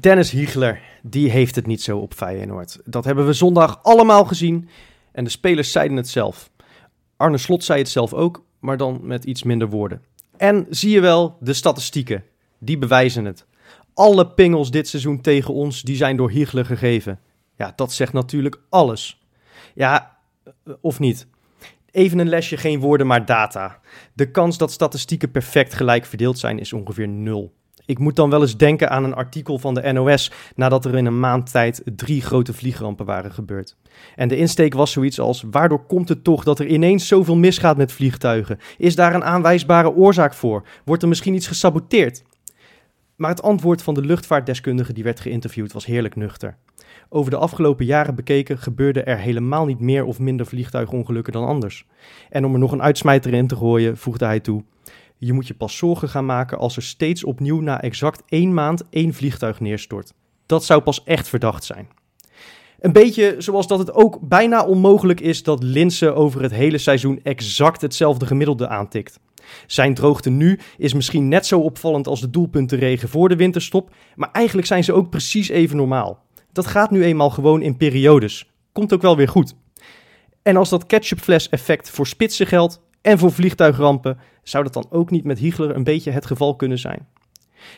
Dennis Hiegler, die heeft het niet zo op Feyenoord. Dat hebben we zondag allemaal gezien en de spelers zeiden het zelf. Arne Slot zei het zelf ook, maar dan met iets minder woorden. En zie je wel, de statistieken, die bewijzen het. Alle pingels dit seizoen tegen ons, die zijn door Hiegler gegeven. Ja, dat zegt natuurlijk alles. Ja, of niet? Even een lesje, geen woorden, maar data. De kans dat statistieken perfect gelijk verdeeld zijn is ongeveer nul. Ik moet dan wel eens denken aan een artikel van de NOS nadat er in een maand tijd drie grote vliegrampen waren gebeurd. En de insteek was zoiets als: waardoor komt het toch dat er ineens zoveel misgaat met vliegtuigen? Is daar een aanwijsbare oorzaak voor? Wordt er misschien iets gesaboteerd? Maar het antwoord van de luchtvaartdeskundige die werd geïnterviewd was heerlijk nuchter. Over de afgelopen jaren bekeken gebeurde er helemaal niet meer of minder vliegtuigongelukken dan anders. En om er nog een uitsmijter in te gooien, voegde hij toe: Je moet je pas zorgen gaan maken als er steeds opnieuw na exact één maand één vliegtuig neerstort. Dat zou pas echt verdacht zijn. Een beetje zoals dat het ook bijna onmogelijk is dat Linse over het hele seizoen exact hetzelfde gemiddelde aantikt. Zijn droogte nu is misschien net zo opvallend als de doelpuntenregen voor de winterstop, maar eigenlijk zijn ze ook precies even normaal. Dat gaat nu eenmaal gewoon in periodes. Komt ook wel weer goed. En als dat ketchupfles effect voor spitsen geldt en voor vliegtuigrampen, zou dat dan ook niet met Hiegler een beetje het geval kunnen zijn?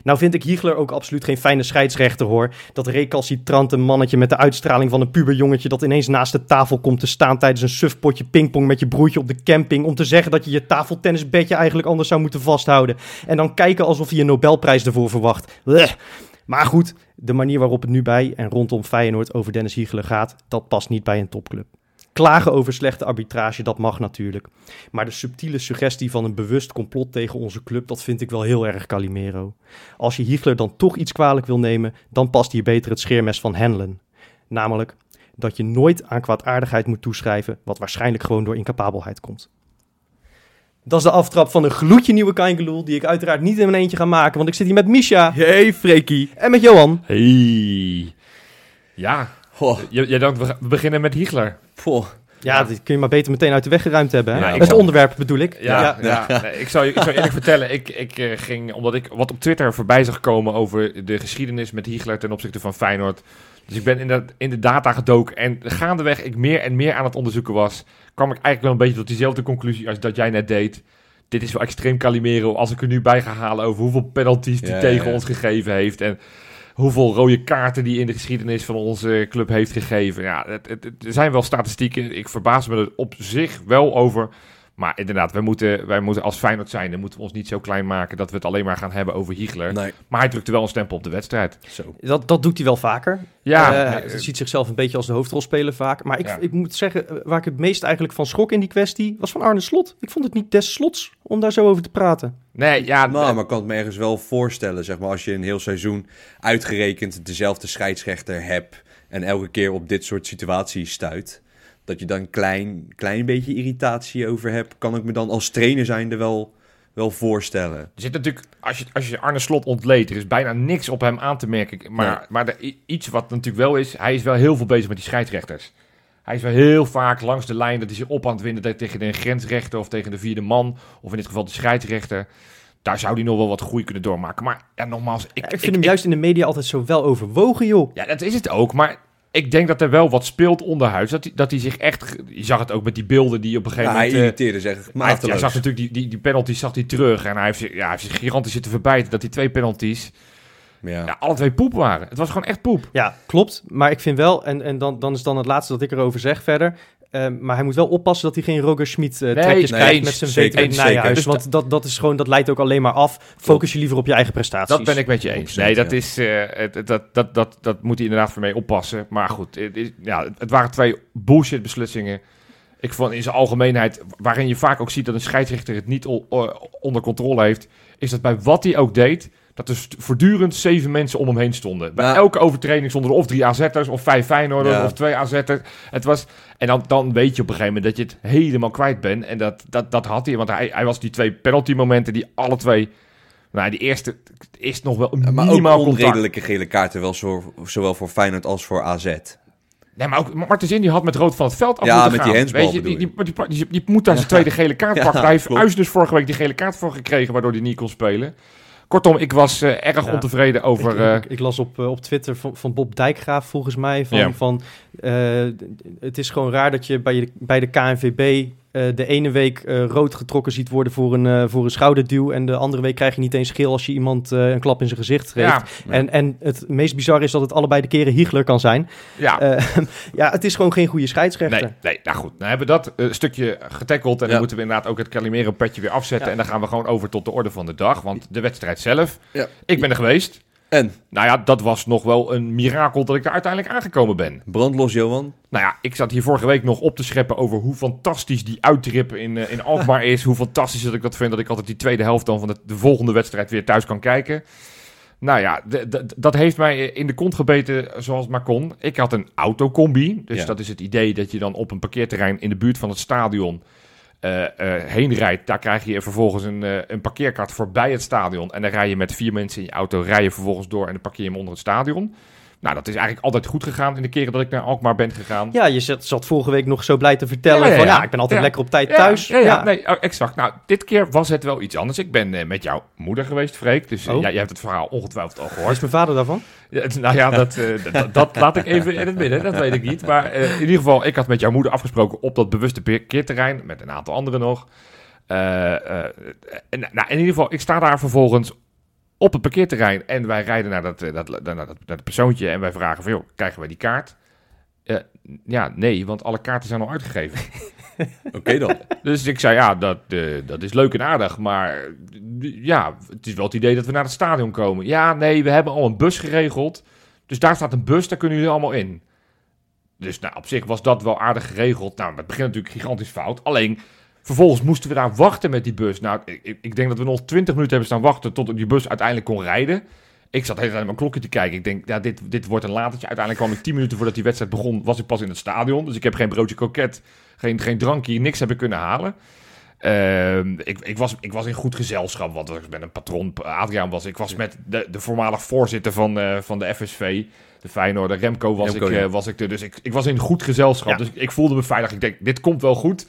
Nou vind ik Hiegler ook absoluut geen fijne scheidsrechter hoor. Dat recalcitrante mannetje met de uitstraling van een puberjongetje dat ineens naast de tafel komt te staan tijdens een sufpotje pingpong met je broertje op de camping om te zeggen dat je je tafeltennisbedje eigenlijk anders zou moeten vasthouden. En dan kijken alsof je een Nobelprijs ervoor verwacht. Blech. Maar goed, de manier waarop het nu bij en rondom Feyenoord over Dennis Hiegler gaat, dat past niet bij een topclub. Klagen over slechte arbitrage, dat mag natuurlijk. Maar de subtiele suggestie van een bewust complot tegen onze club, dat vind ik wel heel erg Calimero. Als je Hiegler dan toch iets kwalijk wil nemen, dan past hier beter het scheermes van Henlen. Namelijk dat je nooit aan kwaadaardigheid moet toeschrijven, wat waarschijnlijk gewoon door incapabelheid komt. Dat is de aftrap van een gloedje nieuwe Kaingeloel, die ik uiteraard niet in mijn eentje ga maken, want ik zit hier met Misha Hey Freekie. en met Johan. Hey. Ja, Je, denkt, we beginnen met Hiegler. poh. Ja, kun je maar beter meteen uit de weg geruimd hebben. Hè? Ja, ik het zou- onderwerp bedoel ik. Ja, ja. Nee, ik, zou, je- ik zou eerlijk vertellen, ik, ik eh, ging, omdat ik wat op Twitter voorbij zag komen over de geschiedenis met Hiegler ten opzichte van Feyenoord. Dus ik ben in de, in de data gedoken en gaandeweg ik meer en meer aan het onderzoeken was, kwam ik eigenlijk wel een beetje tot diezelfde conclusie als dat jij net deed. Dit is wel extreem Calimero als ik er nu bij ga halen over hoeveel penalties die Ja, tegen ja. ons gegeven heeft en hoeveel rode kaarten die in de geschiedenis van onze club heeft gegeven. Ja, het, er zijn wel statistieken. Ik verbaas me er op zich wel over. Maar inderdaad, wij moeten, wij moeten als Feyenoord zijn, dan moeten we ons niet zo klein maken dat we het alleen maar gaan hebben over Hiegler. Nee, Maar hij drukte wel een stempel op de wedstrijd. zo. Dat, dat doet hij wel vaker. Ja, Eh, nee, hij ziet zichzelf een beetje als de hoofdrolspeler vaak. Maar ik, Ja. ik moet zeggen, eh, waar ik het meest eigenlijk van schrok in die kwestie, was van Arne Slot. Ik vond het niet des slots om daar zo over te praten. nee, ja, Nou, maar ik kan het me ergens wel voorstellen, zeg maar, als je een heel seizoen uitgerekend dezelfde scheidsrechter hebt en elke keer op dit soort situaties stuit, dat je dan een klein, klein beetje irritatie over hebt, kan ik me dan als trainer zijnde wel, wel voorstellen. Er zit natuurlijk, als je, als je Arne Slot ontleedt, er is bijna niks op hem aan te merken. Maar, Nee. maar er, iets wat natuurlijk wel is, hij is wel heel veel bezig met die scheidsrechters. Hij is wel heel vaak langs de lijn dat hij zich op aan het winnen tegen de grensrechter of tegen de vierde man. Of in dit geval de scheidsrechter. Daar zou hij nog wel wat groei kunnen doormaken. Maar ja, nogmaals, ik, Ik, vind hem juist in de media altijd zo wel overwogen, joh. Ja, dat is het ook. Maar ik denk dat er wel wat speelt onderhuis. Dat hij, dat hij zich echt... Je zag het ook met die beelden die op een Ja, gegeven hij moment... eh, irriteerde zich hij, heeft- hij zag natuurlijk die, die, die penalties zag hij terug. En hij heeft, zich, ja, hij heeft zich gigantisch zitten verbijten dat die twee penalties... Ja. Ja, alle twee poep waren. Het was gewoon echt poep. Ja, klopt. Maar ik vind wel, en, en dan, dan is dan het laatste dat ik erover zeg verder. Eh, maar hij moet wel oppassen dat hij geen Roger Schmid eh, Nee, trekjes nee, krijgt met zijn zeker, veter naar je zeker. huis. Dus Want dat, dat, is gewoon, dat leidt ook alleen maar af. Focus je liever op je eigen prestaties. Dat ben ik met je eens. 100%, Nee, dat, ja. is, eh, dat, dat, dat, dat moet hij inderdaad voor mee oppassen. Maar goed, het, is- ja, het- waren twee bullshit beslissingen. Ik vond in zijn algemeenheid, waarin je vaak ook ziet dat een scheidsrechter het niet onder controle heeft, is dat bij wat hij ook deed, dat er voortdurend zeven mensen om hem heen stonden. Bij Ja. elke overtreding stonden er of drie AZ'ers, of vijf Feyenoorders, Ja. of twee AZ'ers. Het was, en dan, dan weet je op een gegeven moment dat je het helemaal kwijt bent. En dat, dat, dat had hij, want hij, hij was die twee penalty momenten die alle twee... Nou, die eerste is nog wel een Maar minimaal onredelijke gele kaarten, wel zo, zowel voor Feyenoord als voor AZ. Nee, maar ook Martens Indy had met rood van het veld af Ja, moeten met gaan. die handsbal Weet je, die, die, die, die, die moet daar zijn tweede gele kaart Ja, pakken. Hij heeft. Uis dus vorige week die gele kaart voor gekregen, waardoor hij niet kon spelen. Kortom, ik was eh, erg Ja. ontevreden over... ik, eh, ik, ik las op, eh, op Twitter van, van Bob Dijkgraaf volgens mij van, van het is gewoon raar dat je bij, je, bij de KNVB de ene week eh, rood getrokken ziet worden voor een, eh, voor een schouderduw en de andere week krijg je niet eens geel als je iemand eh, een klap in zijn gezicht geeft. ja, En, en het meest bizar is dat het allebei de keren Hiegler kan zijn. ja. Eh, ja, het is gewoon geen goede scheidsrechter. Nee, nee, nou goed. Dan hebben we dat eh, stukje getackeld. En Ja. dan moeten we inderdaad ook het Calimero-petje weer afzetten. Ja. En dan gaan we gewoon over tot de orde van de dag. Want de wedstrijd zelf, Ja. ik ben er geweest. En, Nou ja, dat was nog wel een mirakel dat ik daar uiteindelijk aangekomen ben. brandlos Johan. Nou ja, ik zat hier vorige week nog op te scheppen over hoe fantastisch die uittrip in, eh, in Alkmaar is. Hoe fantastisch dat ik dat vind dat ik altijd die tweede helft dan van de, de volgende wedstrijd weer thuis kan kijken. Nou ja, dat heeft mij in de kont gebeten zoals het maar kon. Ik had een autocombi. Dus Ja. dat is het idee dat je dan op een parkeerterrein in de buurt van het stadion eh, heen rijdt. Daar krijg je vervolgens een, eh, een parkeerkaart voorbij het stadion. En dan rij je met vier mensen in je auto, rij je vervolgens door en dan parkeer je hem onder het stadion. Nou, dat is eigenlijk altijd goed gegaan in de keren dat ik naar Alkmaar ben gegaan. Ja, je zat, zat vorige week nog zo blij te vertellen Ja, ja, van ja. ik ben altijd lekker op tijd thuis. Ja, nee, oh, exact. Nou, dit keer was het wel iets anders. Ik ben eh, met jouw moeder geweest, Freek. Dus eh, Oh. ja, jij hebt het verhaal ongetwijfeld al gehoord. is mijn vader daarvan? Nou ja, dat, eh, dat, laat ik even in het midden. Dat weet ik niet. Maar in ieder geval, ik had met jouw moeder afgesproken op dat bewuste parkeerterrein. Met een aantal anderen nog. Nou, in ieder geval, ik sta daar vervolgens op het parkeerterrein. En wij rijden naar dat, eh, dat, naar dat, naar dat persoontje. En wij vragen van, joh, krijgen wij die kaart? Eh, ja, nee, want alle kaarten zijn al uitgegeven. Oké dan. Dus ik zei, ja, dat, eh, dat is leuk en aardig, maar ja, het is wel het idee dat we naar het stadion komen. Ja, nee, we hebben al een bus geregeld, dus daar staat een bus, daar kunnen jullie allemaal in. Dus nou, op zich was dat wel aardig geregeld. Nou, het begint natuurlijk gigantisch fout. Alleen, vervolgens moesten we daar wachten met die bus. Nou, ik, ik- ik denk dat we nog 20 minuten hebben staan wachten tot die bus uiteindelijk kon rijden. Ik zat de hele tijd mijn klokje te kijken. Ik denk, ja, dit, dit wordt een latertje. Uiteindelijk kwam ik 10 minuten voordat die wedstrijd begon, was ik pas in het stadion. Dus ik heb geen broodje kroket, geen, geen drankje, niks heb ik kunnen halen. Ehm, ik, ik, was, ik was in goed gezelschap, want ik ben een patron. Adriaan was. Ik was met de, de voormalig voorzitter van, eh, van de FSV, de Feyenoord, Remco was, Remco, ik, ja. eh, was ik er. Dus ik, ik was in goed gezelschap. Ja. Dus ik voelde me veilig. Ik denk, dit komt wel goed.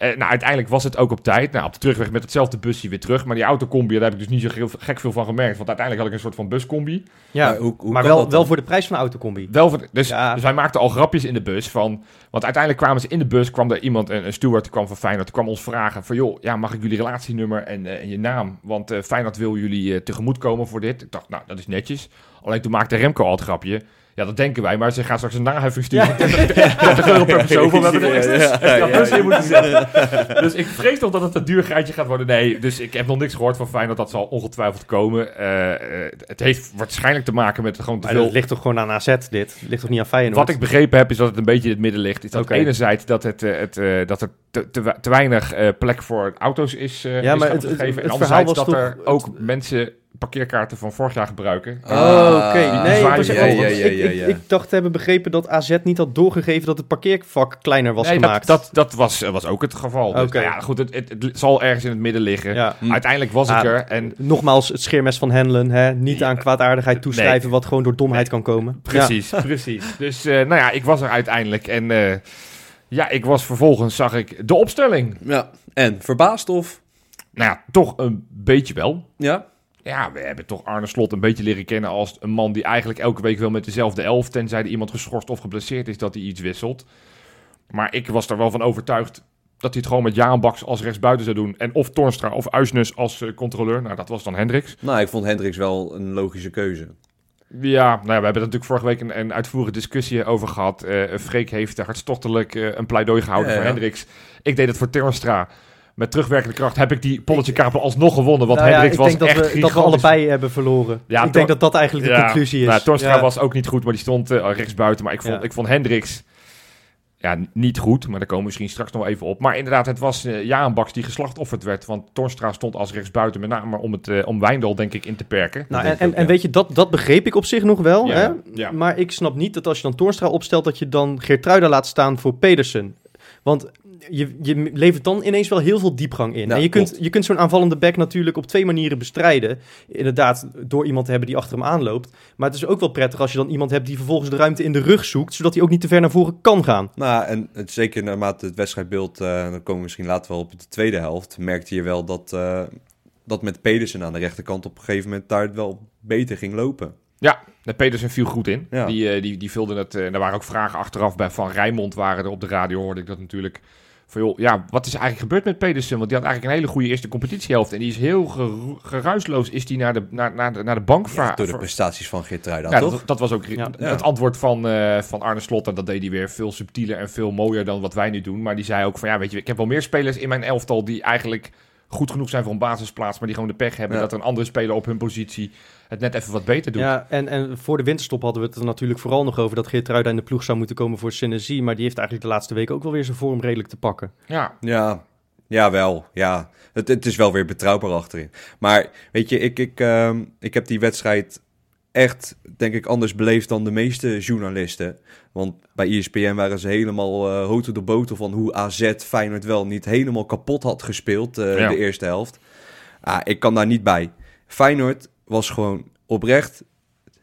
Eh, nou, uiteindelijk was het ook op tijd. Nou, op de terugweg met hetzelfde busje weer terug. Maar die autocombi, daar heb ik dus niet zo heel- gek veel van gemerkt. Want uiteindelijk had ik een soort van buscombi. Ja, Maar hoe- hoe maar wel, wel voor de prijs van een autocombi. Wel voor, dus, Ja. dus wij maakten al grapjes in de bus van... Want uiteindelijk kwamen ze in de bus, kwam er iemand, een, een steward kwam van Feyenoord, kwam ons vragen van... joh, ja, mag ik jullie relatienummer en, eh, en je naam? Want eh Feyenoord wil jullie eh, tegemoet komen voor dit. Ik dacht, nou, dat is netjes. Alleen toen maakte Remco al het grapje... Ja, dat denken wij, maar ze gaan straks een naheffing sturen. van 30, 30 euro per persoon. We hebben er moeten zetten. Dus ik vrees toch dat het een duur geitje gaat worden. Nee, dus ik heb nog niks gehoord van Feyenoord. Dat zal ongetwijfeld komen. Eh, eh, het heeft waarschijnlijk te maken met gewoon te Maar veel... dat ligt toch gewoon aan AZ, dit? Het ligt toch niet aan Feyenoord? Wat ik begrepen heb, is dat het een beetje in het midden ligt. Is dat Oké. enerzijds dat, het, eh, het, eh, dat er te, te, te weinig eh, plek voor auto's is, eh Ja, is maar het- het- gegeven. het en anderzijds dat er ook mensen parkeerkaarten van vorig jaar gebruiken. Oh, oké. Ah, nee, ik, was- ja, ja, want ja, ik- ja, ik- ja. ik dacht te hebben begrepen dat AZ niet had doorgegeven dat het parkeervak kleiner was Nee, gemaakt. dat, dat, dat was, was ook het geval. Dus, Oké. nou ja, goed, het, het, het zal ergens in het midden liggen. ja. Hm. Uiteindelijk was ik Ah, er en Nogmaals, het scheermes van Handelen. Hè? Niet Ja. aan kwaadaardigheid toeschrijven, wat gewoon door domheid kan komen. Precies, precies. Dus eh, nou ja, ik was er uiteindelijk. En eh, ja, ik was vervolgens, zag ik de opstelling. Ja. En, verbaasd of? Nou ja, toch een beetje wel. Ja? Ja, we hebben toch Arne Slot een beetje leren kennen als een man die eigenlijk elke week wel met dezelfde elf, tenzij er iemand geschorst of geblesseerd is, dat hij iets wisselt. Maar ik was er wel van overtuigd dat hij het gewoon met Jaan Baks als rechtsbuiten zou doen. En of Tornstra of Uisnes als eh, controleur. Nou, dat was dan Hendricks. Nou, ik vond Hendricks wel een logische keuze. Ja, nou ja, we hebben er natuurlijk vorige week een, een uitvoerige discussie over gehad. Eh Freek heeft hartstochtelijk eh, een pleidooi gehouden Ja, voor ja. Hendricks. Ik deed het voor Tornstra. Met terugwerkende kracht heb ik die polletje kapel alsnog gewonnen. Want Nou ja, Hendricks ik was dat echt we, dat we gigantisch. allebei hebben verloren. Ja, ik denk dat dat eigenlijk de Ja, conclusie is. Nou, Torstra was ook niet goed, maar die stond uh, rechtsbuiten. Maar ik vond, ik vond Hendricks ja, niet goed, maar daar komen we misschien straks nog even op. Maar inderdaad, het was uh, Jaan Baks die geslachtofferd werd. Want Torstra stond als rechtsbuiten, met name om, het, uh, om Wijndal denk ik in te perken. Nou, Dat en, en, weet je, dat, dat begreep ik op zich nog wel. Ja, hè? ja. Maar ik snap niet dat als je dan Toornstra opstelt, dat je dan Geertruida laat staan voor Pedersen. Want je, je levert dan ineens wel heel veel diepgang in. Ja, en je kunt, klopt. je kunt zo'n aanvallende back natuurlijk op twee manieren bestrijden. Inderdaad, door iemand te hebben die achter hem aanloopt. Maar het is ook wel prettig als je dan iemand hebt die vervolgens de ruimte in de rug zoekt, zodat hij ook niet te ver naar voren kan gaan. Nou, en het, zeker naarmate het wedstrijdbeeld, eh dan komen we misschien later wel op de tweede helft, merkte je wel dat, eh, dat met Pedersen aan de rechterkant op een gegeven moment daar het wel beter ging lopen. Ja, de Pedersen viel goed in. Ja. Die, eh, die, die vulde het. eh, er waren ook vragen achteraf bij Van Rijmond. Waren er op de radio, hoorde ik dat natuurlijk. Van joh, ja, wat is eigenlijk gebeurd met Pedersen? Want die had eigenlijk een hele goede eerste competitiehelft. En die is heel geru- geruisloos is die naar de, naar, naar de, naar de bank Ja, door de prestaties van Geertruida, Ja, toch? dat, dat was ook Ja. het antwoord van, eh, van Arne Slot. En dat deed hij weer veel subtieler en veel mooier dan wat wij nu doen. Maar die zei ook van, ja, weet je, ik heb wel meer spelers in mijn elftal die eigenlijk goed genoeg zijn voor een basisplaats, maar die gewoon de pech hebben Ja. dat er een andere speler op hun positie het net even wat beter doet. Ja, en, en voor de winterstop hadden we het er natuurlijk vooral nog over dat Geertruida in de ploeg zou moeten komen voor Senesi. Maar die heeft eigenlijk de laatste weken ook wel weer zijn vorm redelijk te pakken. Ja, Ja, ja wel. Ja. Het, het is wel weer betrouwbaar achterin. Maar weet je, ik, ik, ehm, ik heb die wedstrijd echt, denk ik, anders beleefd dan de meeste journalisten. Want bij ESPN waren ze helemaal eh houten de boter van hoe AZ Feyenoord wel niet helemaal kapot had gespeeld eh, Ja. de eerste helft. Ah, ik kan daar niet bij. Feyenoord was gewoon oprecht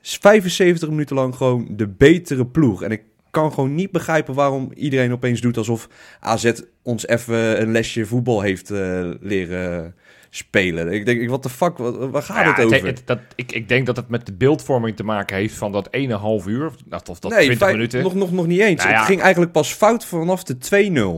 75 minuten lang gewoon de betere ploeg. En ik kan gewoon niet begrijpen waarom iedereen opeens doet alsof AZ ons even een lesje voetbal heeft eh, leren spelen. Ik denk, wat de fuck, wat, waar gaat Nou ja, het over? het- dat, ik, ik denk dat het met de beeldvorming te maken heeft van dat ene half uur, of dat, of dat nee, 20 vijf- minuten. Nog, nog, nog niet eens. Nou ja. Het ging eigenlijk pas fout vanaf de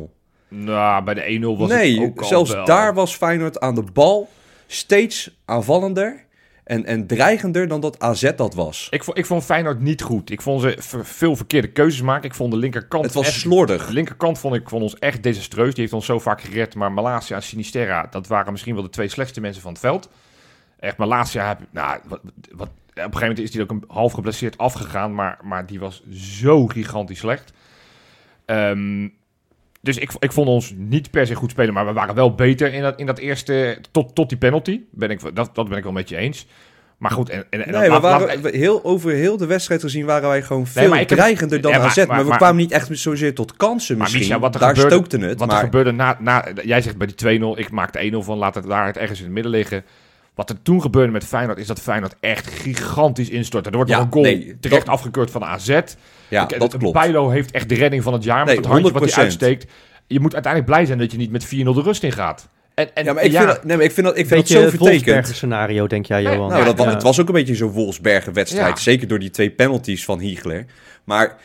2-0. Nou, bij de 1-0 was nee, het ook al zelfs wel. daar was Feyenoord aan de bal steeds aanvallender en, en dreigender dan dat AZ dat was. Ik vond, ik vond Feyenoord niet goed. Ik vond ze veel verkeerde keuzes maken. Ik vond de linkerkant Het was echt slordig. De linkerkant vond ik vond ons echt desastreus. Die heeft ons zo vaak gered. Maar Malasia en Sinisterra, dat waren misschien wel de twee slechtste mensen van het veld. Echt, Malasia heb nou, wat, wat, op een gegeven moment is hij ook een half geblesseerd afgegaan. Maar, maar die was zo gigantisch slecht. Ehm, dus ik, ik vond ons niet per se goed spelen. Maar we waren wel beter in dat, in dat eerste, tot, tot die penalty. Ben ik, dat, dat ben ik wel met je eens. Maar goed, en, en, en Nee, we laat- laat- waren, we- heel, over heel de wedstrijd gezien waren wij gewoon veel heb- dreigender dan Ja, AZ. Maar, maar- we kwamen niet echt zozeer tot kansen misschien. Wat er Daar gebeurde- stookte het. Wat maar er gebeurde na, na... Jij zegt bij die 2-0, ik maakte 1-0 van, laat het daar het ergens in het midden liggen. Wat er toen gebeurde met Feyenoord, is dat Feyenoord echt gigantisch instortte. Er wordt Ja, nog een goal nee, terecht dat- afgekeurd van AZ. Ja, Ik- dat klopt. Bijlo heeft echt de redding van het jaar met Nee, het handje wat hij 100%. uitsteekt. Je moet uiteindelijk blij zijn dat je niet met 4-0 de rust in gaat. En, en, ja, maar ik, Vind dat, nee, maar ik vind dat, ik vind dat zo vertekend. Scenario, denk jij, Nee, Johan? Nou, dat, Ja. het was ook een beetje zo'n Wolfsbergen wedstrijd. Ja. Zeker door die twee penalties van Hiegler. Maar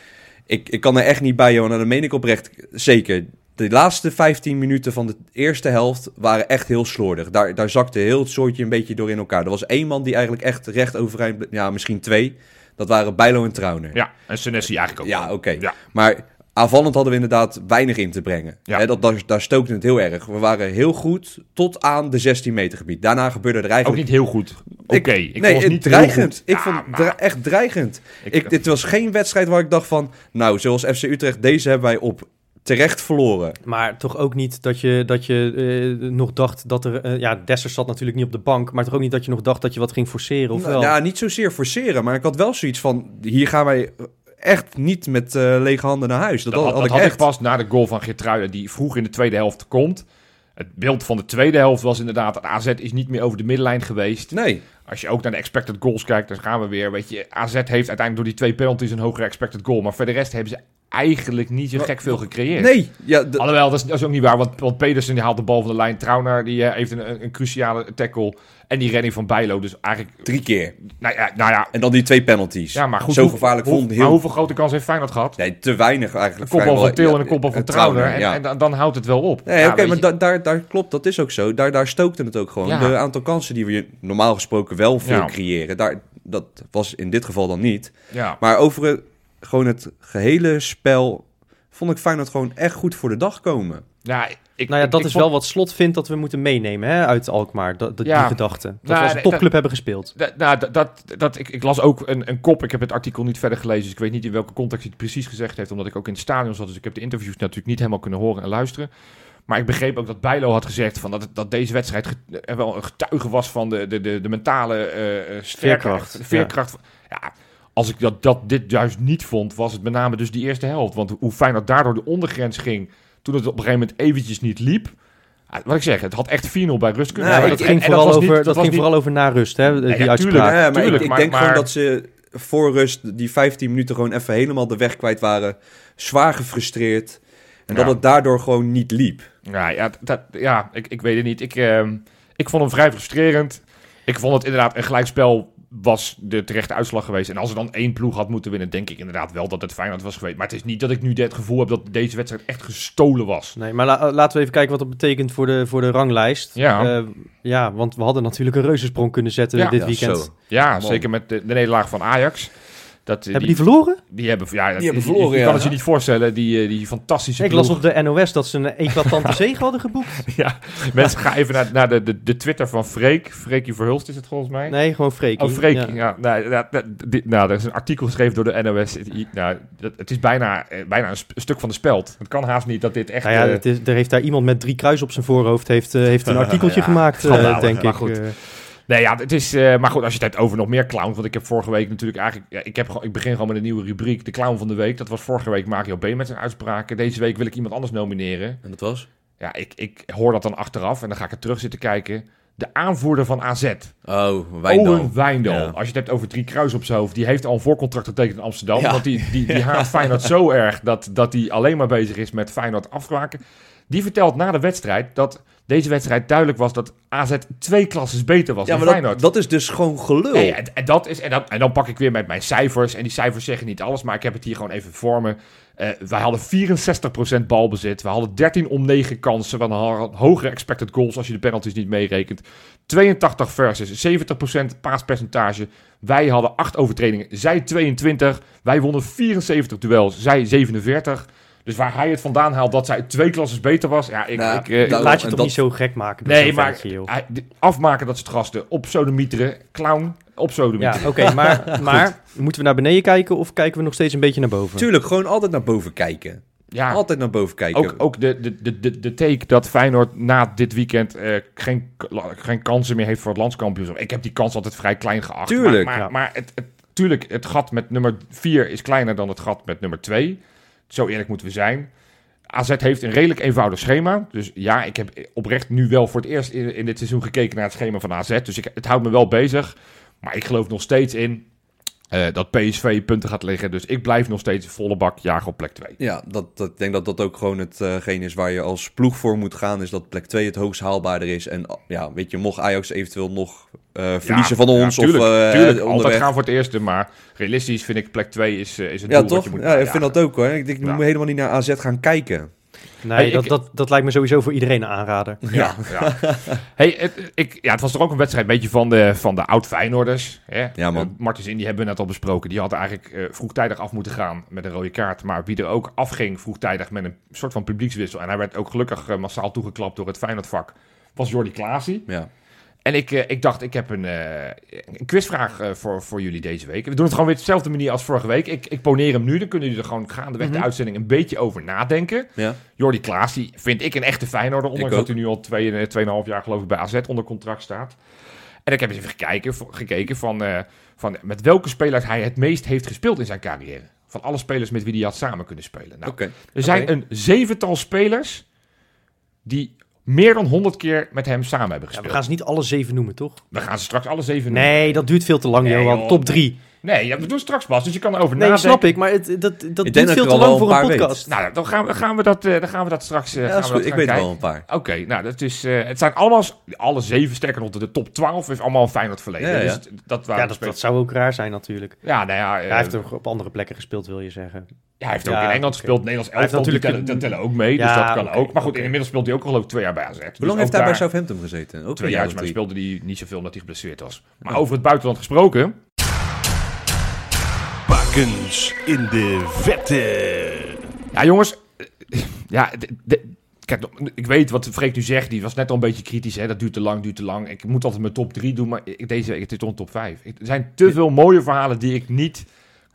ik, ik kan er echt niet bij, Johan. En dat meen ik oprecht. Zeker. De laatste 15 minuten van de eerste helft waren echt heel slordig. Daar, daar zakte heel het soortje een beetje door in elkaar. Er was één man die eigenlijk echt recht overeind... Ja, misschien twee. Dat waren Bijlo en Trauner. Ja, en Senesi eigenlijk ook. Ja, oké. Ja. Maar aanvallend hadden we inderdaad weinig in te brengen. Ja. Dat, daar, daar stookte het heel erg. We waren heel goed tot aan de 16 meter gebied. Daarna gebeurde er Ook eigenlijk... niet heel goed. Oké, Ik- ik, nee, vond ons het niet dreigend. Ik Ja, vond maar echt dreigend. ik- Ik, dit was geen wedstrijd waar ik dacht van... Nou, zoals FC Utrecht, deze hebben wij op terecht verloren. Maar toch ook niet dat je, dat je eh, nog dacht dat er... eh, ja, Dessers zat natuurlijk niet op de bank. Maar toch ook niet dat je nog dacht dat je wat ging forceren, of Nou, wel? ja, niet zozeer forceren, maar ik had wel zoiets van... Hier gaan wij echt niet met eh, lege handen naar huis. Dat, Dat, had, dat ik had echt. ik pas na de goal van Geertruiden, die vroeg in de tweede helft komt. Het beeld van de tweede helft was inderdaad... dat AZ is niet meer over de middenlijn geweest. Nee, Als je ook naar de expected goals kijkt, dan gaan we weer. Weet je, AZ heeft uiteindelijk door die twee penalties een hogere expected goal. Maar voor de rest hebben ze eigenlijk niet zo Maar- gek veel gecreëerd. nee. Ja, Alhoewel, dat is, dat is ook niet waar. Want, want Pedersen die haalt de bal van de lijn. Trauner die eh, heeft een, een, cruciale tackle. En die redding van Bijlo. Dus eigenlijk... drie keer. Nou ja, nou ja, En dan die twee penalties. ja maar goed. Zo hoe- gevaarlijk hoe- vond Maar heel... hoeveel grote kans heeft Feyenoord gehad? Nee, te weinig eigenlijk. Een kopbal van. Til en een kopbal van Ja, Trauner. En, ja. en dan, dan houdt het wel op. Nee, oké, maar da- daar, daar klopt, dat is ook zo. Daar, daar stookte het ook gewoon. Ja. De aantal kansen die we normaal gesproken wel veel Ja. creëren, daar, dat was in dit geval dan niet. ja. Maar over het, gewoon het gehele spel vond ik Feyenoord gewoon echt goed voor de dag komen. Ja, ik, nou ja, dat ik is vond- wel wat Slot vindt dat we moeten meenemen hè, uit Alkmaar. Dat, dat, Ja. Die gedachte. Dat Nou, we als een topclub hebben gespeeld. Da- nou, dat, dat, dat, ik, ik las ook een, een kop. Ik heb het artikel niet verder gelezen. Dus ik weet niet in welke context hij het precies gezegd heeft. Omdat ik ook in het stadion zat. Dus ik heb de interviews natuurlijk niet helemaal kunnen horen en luisteren. Maar ik begreep ook dat Bijlo had gezegd van dat, het- dat deze wedstrijd get- er wel een getuige was van de, de, de, de mentale sterkte- Veerkracht, veerkracht. Ja. als ik dat, dat dit juist niet vond, was het met name dus die eerste helft. Want hoe fijn dat daardoor de ondergrens ging toen het op een gegeven moment eventjes niet liep. Ja, wat ik zeg, het had echt 4-0 bij rust kunnen dat En- ging en vooral was over, niet- dat ging niet- vooral over na rust, hè, die ja, tuurlijk. uitspraak. Ja, maar tuurlijk, ik, ik maar- denk maar- gewoon dat ze voor rust die 15 minuten gewoon even helemaal de weg kwijt waren. Zwaar gefrustreerd. En dat het daardoor gewoon niet liep. Ja, ja, dat, ja ik, ik weet het niet. Ik, ehm, Ik vond hem vrij frustrerend. Ik vond het inderdaad een gelijkspel was de terechte uitslag geweest. En als er dan één ploeg had moeten winnen, denk ik inderdaad wel dat het Feyenoord was geweest. Maar het is niet dat ik nu het gevoel heb dat deze wedstrijd echt gestolen was. Nee, maar la- laten we even kijken wat dat betekent voor de, voor de ranglijst. Ja. Eh, ja, want we hadden natuurlijk een reuzensprong kunnen zetten Ja. dit Ja, weekend. zo. Ja, Man. zeker met de, de nederlaag van Ajax. Dat, Hebben die verloren? die hebben, ja, Die hebben je- verloren, ja. kan het je niet voorstellen, die, eh, die fantastische Ik las op de NOS dat ze een eclatante zege hadden geboekt. Ja, mensen gaan even naar, naar de, de, de Twitter van Freek. Freekie Verhulst is het volgens mij. Nee, gewoon Freekie. Oh, Freek. Ja. Ja. nou, nou, er is een artikel geschreven door de NOS. Het- Nou, dat- het is bijna, eh, bijna een, stuk van de speld. Het kan haast niet dat dit echt... Nou ja, eh, het is, er heeft daar iemand met drie kruis op zijn voorhoofd heeft, heeft een artikeltje Ja, gemaakt, eh, schandalig, denk maar ik. goed. Nee, ja, het is... eh, maar goed, als je het hebt over nog meer clowns... Want ik heb vorige week natuurlijk eigenlijk... Ja, ik, heb, ik begin gewoon met een nieuwe rubriek. De clown van de week. Dat was vorige week Mario B. met zijn uitspraken. Deze week wil ik iemand anders nomineren. En dat was? Ja, ik, ik hoor dat dan achteraf. En dan ga ik er terug zitten kijken. De aanvoerder van AZ. Oh, Wijndal. Owen Wijndal. Ja. Als je het hebt over drie kruis op zijn hoofd. Die heeft al een voorcontract getekend in Amsterdam. Ja. Want die, die, die haat Feyenoord zo erg dat, dat hij alleen maar bezig is met Feyenoord afmaken. Die vertelt na de wedstrijd dat deze wedstrijd duidelijk was dat AZ twee klasses beter was Ja, dan maar dat, Feyenoord. dat is dus gewoon gelul. Nee, en, en dat is, en, dan, en dan pak ik weer met mijn cijfers. En die cijfers zeggen niet alles, maar ik heb het hier gewoon even voor me. Eh, wij hadden 64% balbezit. We hadden 13 om 9 kansen. We hadden hogere expected goals als je de penalties niet meerekent. 82 versus 70% paaspercentage. Wij hadden 8 overtredingen, zij 22. Wij wonnen 74 duels, zij 47. Dus waar hij het vandaan haalt dat zij twee klasses beter was. Ja, ik, Nou, ik, eh, Laat je toch dat- niet zo gek maken. Nee, maar ventje, hij- afmaken dat ze het gasten op sodemieteren. Clown op sodemieteren. Ja, oké, maar, maar moeten we naar beneden kijken of kijken we nog steeds een beetje naar boven? Tuurlijk, gewoon altijd naar boven kijken. Ja, Altijd naar boven kijken. ook, ook de, de, de, de, de take dat Feyenoord na dit weekend eh, geen, geen kansen meer heeft voor het landskampioenschap. Ik heb die kans altijd vrij klein geacht. Tuurlijk, Maar, maar, ja. maar het, het, tuurlijk, het gat met nummer 4 is kleiner dan het gat met nummer 2. Zo eerlijk moeten we zijn. AZ heeft een redelijk eenvoudig schema. Dus ja, ik heb oprecht nu wel voor het eerst in, dit seizoen gekeken naar het schema van AZ. Dus ik, het houdt me wel bezig. Maar ik geloof nog steeds in eh, dat PSV punten gaat liggen. Dus ik blijf nog steeds volle bak jagen op plek 2. Ja, dat, dat, ik denk dat dat ook gewoon hetgeen is waar je als ploeg voor moet gaan. Is dat plek 2 het hoogst haalbaarder is. En ja, weet je, mocht Ajax eventueel nog eh, verliezen van ons. tuurlijk, of eh, tuurlijk. altijd gaan voor het eerste. Maar realistisch vind ik plek 2 is, eh, is het Ja, doel wat toch? je moet Ja, ik vind dat ook hoor. Ik Ja. moet helemaal niet naar AZ gaan kijken. Nee, Hey, dat, ik- dat, dat lijkt me sowieso voor iedereen een aanrader. Ja, ja. hey, het, ik, ja, het was toch ook een wedstrijd een beetje van de, van de oud-Feyenoorders. Hè? Ja, man. Eh, Martens in, die hebben we net al besproken. Die had eigenlijk eh, vroegtijdig af moeten gaan met een rode kaart. Maar wie er ook afging vroegtijdig met een soort van publiekswissel. En hij werd ook gelukkig eh, massaal toegeklapt door het Feyenoordvak. Was Jordi Klaasie. Ja. En ik, eh, ik dacht, ik heb een, eh, een quizvraag eh, voor, voor jullie deze week. We doen het gewoon weer op dezelfde manier als vorige week. Ik, ik poneer hem nu, dan kunnen jullie er gewoon gaandeweg de Mhm. uitzending een beetje over nadenken. Ja. Jordi Klaas, die vind ik een echte Feyenoorder, ondanks dat hij nu al twee, eh, tweeënhalf jaar geloof ik bij AZ onder contract staat. En ik heb eens even gekeken, gekeken van, van met welke spelers hij het meest heeft gespeeld in zijn carrière. Van alle spelers met wie hij had samen kunnen spelen. Nou, er zijn een zevental spelers die meer dan 100 keer met hem samen hebben Ja, gespeeld. we gaan ze niet alle zeven noemen, toch? we gaan ze straks alle zeven noemen. Nee, dat duurt veel te lang, Nee, Johan. joh. Top drie. Nee, ja, we doen straks pas, dus je kan erover Nee, nadenken. snap ik, maar het, dat, dat duurt dat veel te lang voor een podcast. Nou, dan gaan we, gaan we, dat, eh, dan gaan we dat straks eh, Ja, gaan is we dat Ik gaan weet er kijken. wel een paar. Oké, nou, dat is, eh, het zijn allemaal, alle zeven, sterker nog, de top 12 heeft allemaal een Feyenoord verleden. Ja, ja. Dus het- dat waren Ja, dat, zou ook raar zijn natuurlijk. Ja, nou ja, hij heeft ook op andere plekken gespeeld, wil je zeggen. ja, hij heeft ook in Engeland gespeeld. Nederlands elftal, natuurlijk tellen, een- dat tellen ook mee, dus dat kan ook. Maar goed, inmiddels speelt hij ook al geloof ik twee jaar bij AZ. Hoe Dus lang ook heeft hij bij Southampton gezeten? Ook Twee jaar, jaar maar speelde hij niet zoveel omdat hij geblesseerd was. Maar over het buitenland gesproken, In de vette. Ja, jongens. eh, Ja, de- de- kijk, ik weet wat Freek nu zegt. Die was net al een beetje kritisch. Hè? Dat duurt te lang, duurt te lang. Ik moet altijd mijn top 3 doen. Maar ik, deze week het is toch een top 5. Ik- Er zijn te veel mooie verhalen die ik niet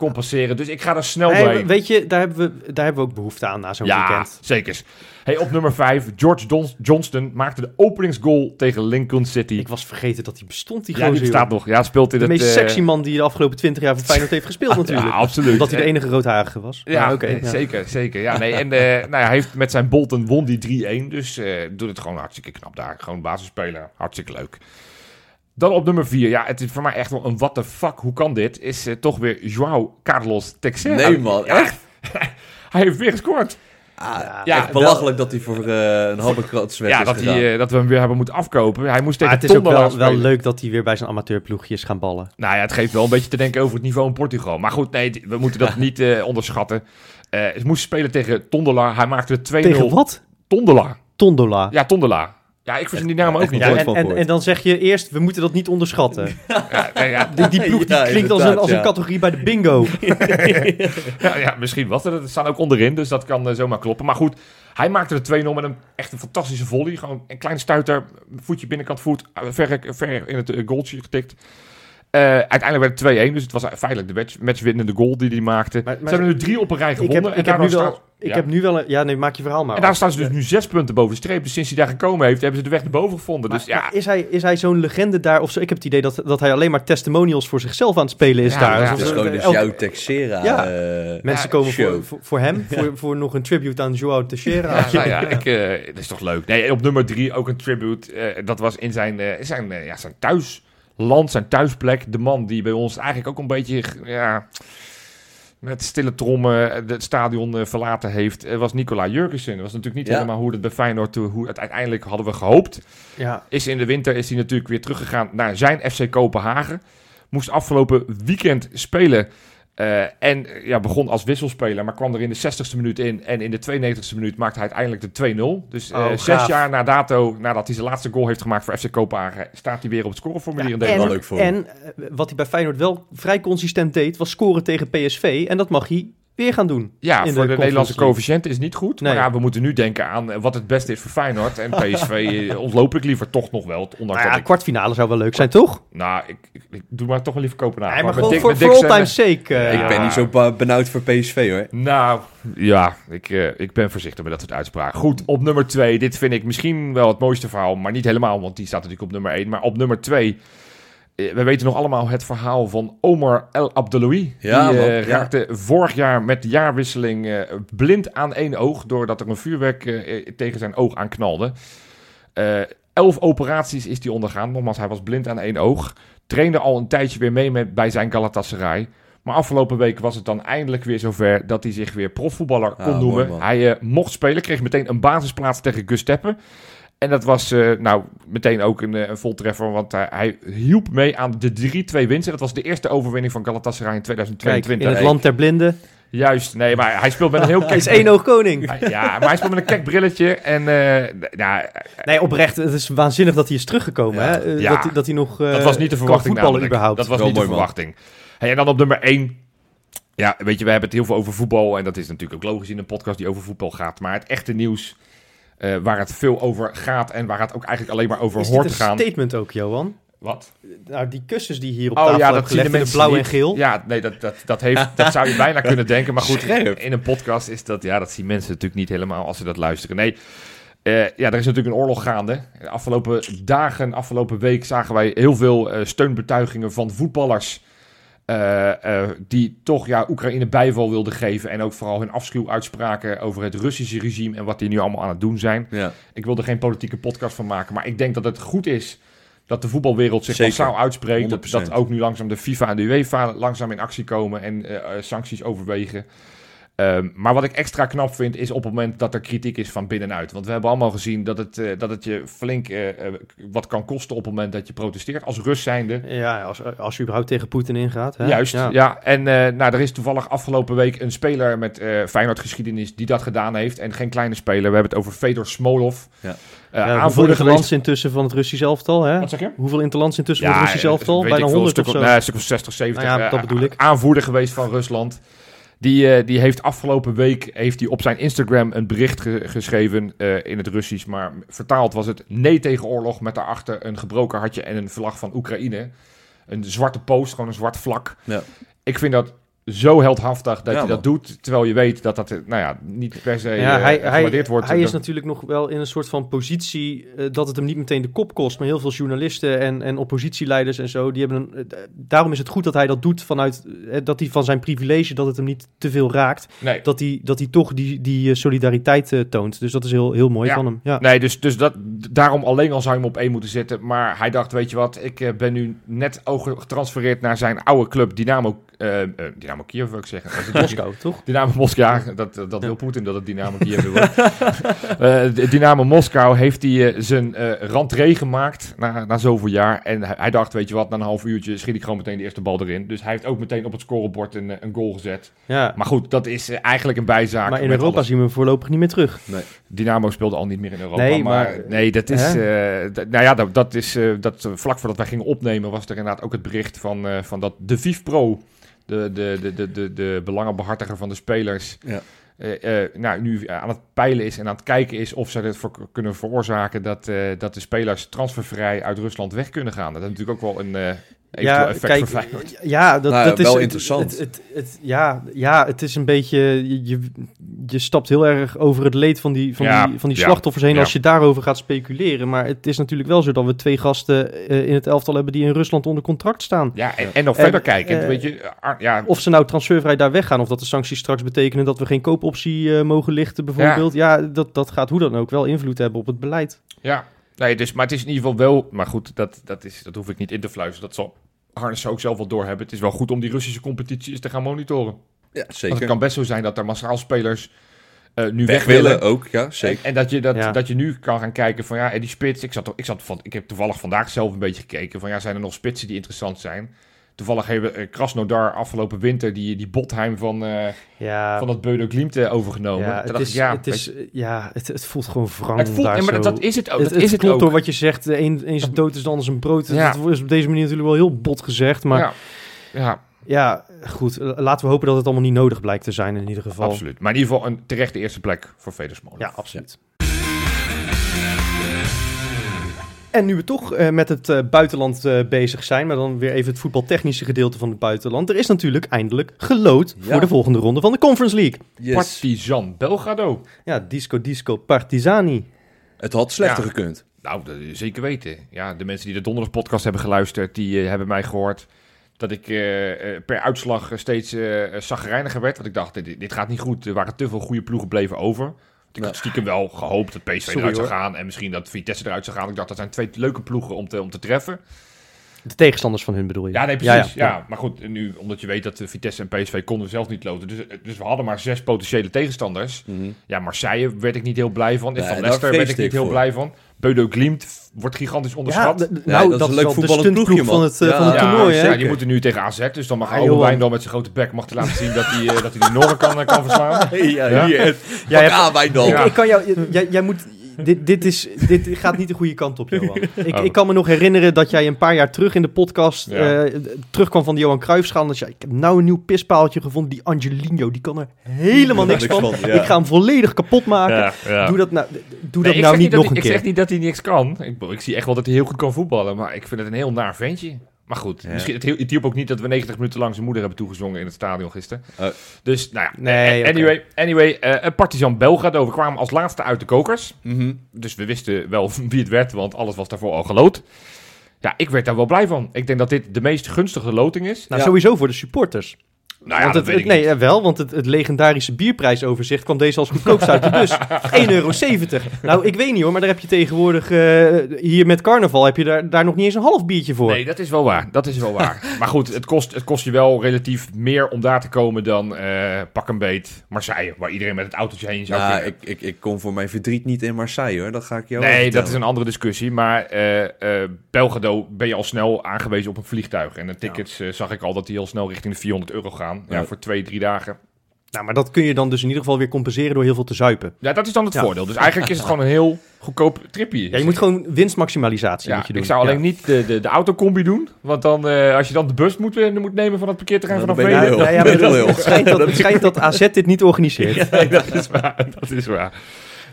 kon passeren. Dus ik ga er snel Hey, doorheen. weet je, daar hebben, we, daar hebben we ook behoefte aan na zo'n ja, weekend. zeker. Hey, op nummer 5, George Don- Johnston maakte de openingsgoal tegen Lincoln City. Ik was vergeten dat hij bestond, die ja, die bestaat nog. Ja, speelt in De het... meest eh, sexy man die de afgelopen 20 jaar voor Feyenoord heeft gespeeld natuurlijk. Ja, absoluut. Omdat hij de enige roodharige was. Ja, Maar oké, eh, ja. zeker, zeker. Ja, nee, en eh, nou ja, hij heeft met zijn Bolton won die 3-1. Dus eh doet het gewoon hartstikke knap daar. Gewoon basisspeler, hartstikke leuk. Dan op nummer 4. Ja, het is voor mij echt wel een what the fuck, hoe kan dit? Is eh, toch weer João Carlos Teixeira. Nee, man, Ja, echt? hij heeft weer gescoord. Ah, Ja, Ja, echt belachelijk dat hij voor eh, een halve weg Ja, is dat, hij, eh, dat we hem weer hebben moeten afkopen. Hij moest tegen het is ook Tondela wel, wel leuk dat hij weer bij zijn amateurploegje is gaan ballen. Nou ja, het geeft wel een beetje te denken over het niveau in Portugal. Maar goed, nee, we moeten dat niet eh, onderschatten. Eh ze moesten spelen tegen Tondela. Hij maakte de 2-0. Tegen wat? Tondela. Tondola. Ja, Tondela. Ja, ik verzin die naam ook niet. Ja, en, en, dan zeg je eerst, we moeten dat niet onderschatten. Ja, ja, Die, die ploeg die Ja, klinkt als een, als een ja. categorie bij de bingo. ja, ja, misschien was het. Het staan ook onderin, dus dat kan eh, zomaar kloppen. Maar goed, hij maakte de 2-0 met een echt een fantastische volley. Gewoon een kleine stuiter, voetje binnenkant voet, eh, ver, ver in het eh, goaltje getikt. Eh, uiteindelijk werd het 2-1, dus het was feitelijk de match, matchwinnende goal die hij maakte. Maar- maar- Ze hebben nu drie op een rij ik gewonnen. heb, en ik heb daardoor nu wel... Ik ja. heb nu wel een, ja, nee, maak je verhaal maar. En daar staan ze dus nu zes punten boven de streep. Dus sinds hij daar gekomen heeft, hebben ze de weg naar boven gevonden. Maar- dus ja, is hij, is hij zo'n legende daar? Of zo? Ik heb het idee dat, dat hij alleen maar testimonials voor zichzelf aan het spelen is Ja, daar. ja, is gewoon dus elke- jouw Texera Ja. eh, Mensen Ja, komen voor, voor, voor hem, voor, voor nog een tribute aan Joao Teixeira. Ja, nou ja, ik, eh, dat is toch leuk. Nee, op nummer drie ook een tribute. Eh, dat was in zijn, eh, zijn, ja, zijn thuisland, zijn thuisplek. De man die bij ons eigenlijk ook een beetje ja, met stille trommen het stadion eh, verlaten heeft, eh, was Nicola Jurgensen. Dat was natuurlijk niet Ja. helemaal hoe het bij Feyenoord, eh, hoe het uiteindelijk hadden we gehoopt. Ja, Is in de winter is hij natuurlijk weer teruggegaan naar zijn FC Kopenhagen. Moest afgelopen weekend spelen. Eh, en eh, ja, begon als wisselspeler, maar kwam er in de 60ste minuut in. En in de 92ste minuut maakte hij uiteindelijk de 2-0. Dus eh, Oh, zes jaar na dato, nadat hij zijn laatste goal heeft gemaakt voor FC Kopenhagen, staat hij weer op het scoreformulier in wel Nederland. leuk voor hem. en wat hij bij Feyenoord wel vrij consistent deed, was scoren tegen PSV. En dat mag hij weer gaan doen. Ja, de voor de, Nederlandse coëfficiënt is niet goed. Nee. Maar ja, we moeten nu denken aan eh, wat het beste is voor Feyenoord. En PSV eh, ontloop ik liever toch nog wel. Ondanks Nou ja, dat ik... kwartfinale zou wel leuk zijn, toch? Nou, ik, ik, ik doe maar toch wel liever Kopenhagen. Nee, maar met gewoon voor, all zijn- time sake. Ja. Ik ben niet zo benauwd voor PSV hoor. Nou, ja, ik, eh, ik ben voorzichtig met dat soort uitspraken. Goed, op nummer 2. Dit vind ik misschien wel het mooiste verhaal, maar niet helemaal, want die staat natuurlijk op nummer 1. Maar op nummer 2, we weten nog allemaal het verhaal van Omar El Abdeloui. Ja, die eh, ja. raakte vorig jaar met de jaarwisseling eh, blind aan één oog, doordat er een vuurwerk eh, eh, tegen zijn oog aanknalde. Eh elf operaties is hij ondergaan. Nogmaals, hij was blind aan één oog. Trainde al een tijdje weer mee met, bij zijn Galatasaray. Maar afgelopen week was het dan eindelijk weer zover dat hij zich weer profvoetballer kon Ah, noemen. hij eh, mocht spelen, kreeg meteen een basisplaats tegen Gusteppe. En dat was eh, nou meteen ook een, eh, een voltreffer, want hij, hij hielp mee aan de 3-2 winst. En dat was de eerste overwinning van Galatasaray in Kijk, 2022. in het land der blinden. Juist, nee, maar hij speelt met een heel Hij is kek... één oog koning. Ja, maar hij speelt met een kek brilletje. En eh, nou, Nee, oprecht. Het is waanzinnig dat hij is teruggekomen. Ja. Hè? Eh, Ja. Dat, hij- dat hij nog eh, Dat was niet de verwachting voetballen namelijk. überhaupt. Dat was Wel niet de verwachting. Hey, en dan op nummer 1. Ja, weet je, we hebben het heel veel over voetbal. En dat is natuurlijk ook logisch in een podcast die over voetbal gaat. Maar het echte nieuws, eh, waar het veel over gaat... en waar het ook eigenlijk alleen maar over is hoort dit te een gaan... statement ook, Johan? Wat? Nou, die kussens die hier op Oh tafel ja, dat de blauw en geel. Ja, nee, dat, dat, dat, heeft, dat zou je bijna kunnen denken. Maar goed, Scherp. in een podcast is dat... Ja, dat zien mensen natuurlijk niet helemaal als ze dat luisteren. Nee, eh, ja, er is natuurlijk een oorlog gaande. De afgelopen dagen, afgelopen week zagen wij heel veel eh, steunbetuigingen van voetballers... eh, eh, die toch ja, Oekraïne bijval wilden geven. En ook vooral hun afschuw uitspraken over het Russische regime... en wat die nu allemaal aan het doen zijn. Ja. Ik wil er geen politieke podcast van maken, maar ik denk dat het goed is dat de voetbalwereld zich massaal uitspreekt. Dat, 100%. dat ook nu langzaam de FIFA en de UEFA langzaam in actie komen en eh, sancties overwegen. Ehm, maar wat ik extra knap vind, is op het moment dat er kritiek is van binnenuit. Want we hebben allemaal gezien dat het, eh, dat het je flink eh, eh, wat kan kosten op het moment dat je protesteert. Als Rus zijnde. Ja, als, als je überhaupt tegen Poetin ingaat. Hè? Juist, ja. En eh, nou, er is toevallig afgelopen week een speler met eh Feyenoord geschiedenis die dat gedaan heeft. En geen kleine speler. We hebben het over Fedor Smolov. Ja. Ja, hoeveel aanvoerder geweest. interlands intussen van het Russisch elftal? Hè? Wat zeg je? Hoeveel interlands intussen van het Russisch elftal? Bijna ik veel, 100 een of zo. Nee, een stuk of 60, 70. Nou ja, dat bedoel ik. Aanvoerder geweest van Rusland. Die, eh, die heeft afgelopen week heeft hij op zijn Instagram een bericht ge- geschreven eh, in het Russisch. Maar vertaald was het nee tegen oorlog met daarachter een gebroken hartje en een vlag van Oekraïne. Een zwarte post, gewoon een zwart vlak. Ja. Ik vind dat zo heldhaftig dat Ja, je dat doet. Terwijl je weet dat dat eh, nou ja, niet per se Ja, eh, hij, wordt. hij is natuurlijk nog wel in een soort van positie eh, dat het hem niet meteen de kop kost. Maar heel veel journalisten en, en oppositieleiders en zo, die hebben een, daarom is het goed dat hij dat doet vanuit dat hij van zijn privilege, dat het hem niet te veel raakt. nee. Dat hij, dat hij toch die, die solidariteit toont. Dus dat is heel, heel mooi Ja. van hem. Ja. Nee, dus, dus dat, daarom alleen al zou je hem op één moeten zetten. Maar hij dacht, weet je wat, ik ben nu net over getransfereerd naar zijn oude club Dynamo, eh, eh, Dynamo Dynamo Kiev wil ik zeggen. Dat is Moskou, toch? Dynamo Moskou, ja, dat, dat wil Poetin dat het Dynamo Kiev wordt. Eh, de Dynamo Moskou heeft hij eh, zijn eh rentree gemaakt na, na zoveel jaar. En hij, hij dacht, weet je wat, na een half uurtje schiet ik gewoon meteen de eerste bal erin. Dus hij heeft ook meteen op het scorebord een, eh, een goal gezet. Ja. Maar goed, dat is eigenlijk een bijzaak. Maar in Europa alles. zien we hem voorlopig niet meer terug. Dynamo speelde al niet meer in Europa. Nee, maar, maar- nee, dat is. Nou ja, dat, dat is. dat, vlak voordat wij gingen opnemen, was er inderdaad ook het bericht van, van dat de VIF-pro, de, de, de, de, de, de belangenbehartiger van de spelers. Ja. eh, eh, nou, nu aan het peilen is en aan het kijken is of ze dit voor, kunnen veroorzaken dat, eh, dat de spelers transfervrij uit Rusland weg kunnen gaan. Dat is natuurlijk ook wel een Feyenoord. ja, dat, Nou ja, dat is wel interessant. Het, het, het- ja, ja, het is een beetje. Je, je, stapt heel erg over het leed van die, van Ja, die, van die ja, slachtoffers heen ja. als je daarover gaat speculeren. Maar het is natuurlijk wel zo dat we twee gasten eh, in het elftal hebben die in Rusland onder contract staan. Ja, en, en nog En, verder kijken. eh, weet je, Ar- ja, Of ze nou transfervrij daar weggaan, of dat de sancties straks betekenen dat we geen koopoptie eh, mogen lichten, bijvoorbeeld. Ja, dat, dat gaat hoe dan ook wel invloed hebben op het beleid. Ja, nee, dus, maar het is in ieder geval wel... Maar goed, dat, dat, is, dat hoef ik niet in te fluisteren. Dat zal Harnes ook zelf wel doorhebben. Het is wel goed om die Russische competitie eens te gaan monitoren. Ja, Want zeker. het kan best zo zijn dat er massaal spelers eh, nu Weg weg willen. willen ook, ja, En, zeker. en dat, je, dat, Ja. dat je nu kan gaan kijken van ja, en die spits. Ik, zat, toch- ik, zat van, ik heb toevallig vandaag zelf een beetje gekeken van ja, zijn er nog spitsen die interessant zijn? Toevallig hebben eh, Krasnodar afgelopen winter die, die Botheim van, eh Ja, van dat Beudo Glimt overgenomen. ja, het is, ja, het, is, ja het, het voelt gewoon wrang het voelt, daar ja, maar dat, zo. dat is het ook. het, Dat het is het klopt ook. door wat je zegt. De een, een zijn dood is de ander zijn brood. Ja. Dat is op deze manier natuurlijk wel heel bot gezegd. Maar ja, ja, ja, goed. eh, Laten we hopen dat het allemaal niet nodig blijkt te zijn in ieder geval. absoluut. Maar in ieder geval een terechte eerste plek voor Vedersmolen. Ja, absoluut. En nu we toch eh, met het eh, buitenland eh, bezig zijn, maar dan weer even het voetbaltechnische gedeelte van het buitenland. Er is natuurlijk eindelijk gelood Ja. voor de volgende ronde van de Conference League. Yes. Partizan Belgrado. Ja, Disco Disco Partizani. Het had slechter Ja. gekund. Nou, dat zeker weten. Ja, de mensen die de donderdag podcast hebben geluisterd, die hebben mij gehoord dat ik per uitslag steeds eh zagrijniger werd. Want ik dacht, dit, dit gaat niet goed. Er waren te veel goede ploegen bleven over. Ik had stiekem wel gehoopt dat PSV Sorry, eruit zou hoor. gaan en misschien dat Vitesse eruit zou gaan. Ik dacht, dat zijn twee leuke ploegen om te, om te treffen. De tegenstanders van hun bedoel je? Ja, nee, precies. Ja, ja. Maar goed, nu, omdat je weet dat eh, Vitesse en PSV konden zelf niet loten. Dus, eh, dus we hadden maar zes potentiële tegenstanders. Mhm. Ja, Marseille werd ik niet heel blij van. Nee, van Leicester werd ik niet heel voor. blij van. Beudo Glimt wordt gigantisch Ja, onderschat. Ja, nou, dat dat, is een leuk voetballend ploegje, van man. het, eh, Ja, van het ja, toernooi, hè? ja, die moeten nu tegen AZ, dus dan mag man. Wijndal met zijn grote bek mag te laten zien dat hij, eh, dat hij de Noren kan, eh, kan verslaan. ja, Ja? hier. Jij hebt-. Ik, ik kan jou, jij, jij moet, dit, dit, is, dit gaat niet de goede kant op, Johan. Ik, Oh. ik kan me nog herinneren dat jij een paar jaar terug in de podcast Ja. eh, terugkwam van de Johan Cruijffschaal. Dat je, ik heb nou een nieuw pispaaltje gevonden, die Angelino, die kan er helemaal niks van. ja. Ik ga hem volledig kapot maken. Ja. Doe dat nou, doe Nee, dat nou niet dat nog hij- een Ik zeg keer. niet dat hij niks kan. Ik, ik zie echt wel dat hij heel goed kan voetballen, maar ik vind het een heel naar ventje. Maar goed, Ja. misschien, het, hielp- het hielp ook niet dat we 90 minuten lang zijn moeder hebben toegezongen in het stadion gisteren. Oh. Dus, nou ja. Nee, eh, anyway, anyway eh, Partizan Belgrado. We kwamen als laatste uit de kokers. Mhm. Dus we wisten wel wie het werd, want alles was daarvoor al gelood. Ja, ik werd daar wel blij van. Ik denk dat dit de meest gunstige loting is. Nou, Ja. sowieso voor de supporters. Nou ja, Want dat het, weet ik het- nee, niet. eh, wel, want het, het legendarische bierprijsoverzicht kwam deze als goedkoopste uit de bus. 1,70 euro. Nou, ik weet niet hoor, maar daar heb je tegenwoordig, eh, hier met carnaval, heb je daar, daar nog niet eens een half biertje voor. Nee, dat is wel waar. Dat is wel waar. maar goed, het kost, het kost je wel relatief meer om daar te komen dan eh, pak een beet Marseille, waar iedereen met het autootje heen zou Nou, kunnen. ik, ik, ik kom voor mijn verdriet niet in Marseille, hoor. Dat ga ik jou Nee, dat is een andere discussie. Maar eh eh Belgrado ben je al snel aangewezen op een vliegtuig. En de tickets zag ik al dat die al snel richting de 400 euro gaan. Ja, Ja. voor twee, drie dagen. Nou, maar dat kun je dan dus in ieder geval weer compenseren door heel veel te zuipen. Ja, dat is dan het Ja. voordeel. Dus eigenlijk is het gewoon een heel goedkoop tripje. Ja, je moet gewoon winstmaximalisatie Ja, moet je doen. ik zou alleen Ja. niet de, de, de autocombi doen. Want dan, eh, als je dan de bus moet, eh, moet nemen van het parkeerterrein vanaf Wenen. heel- Ja, dat- het, schijnt dat, het schijnt dat AZ dit niet organiseert. Nee, dat is waar. Dat is waar.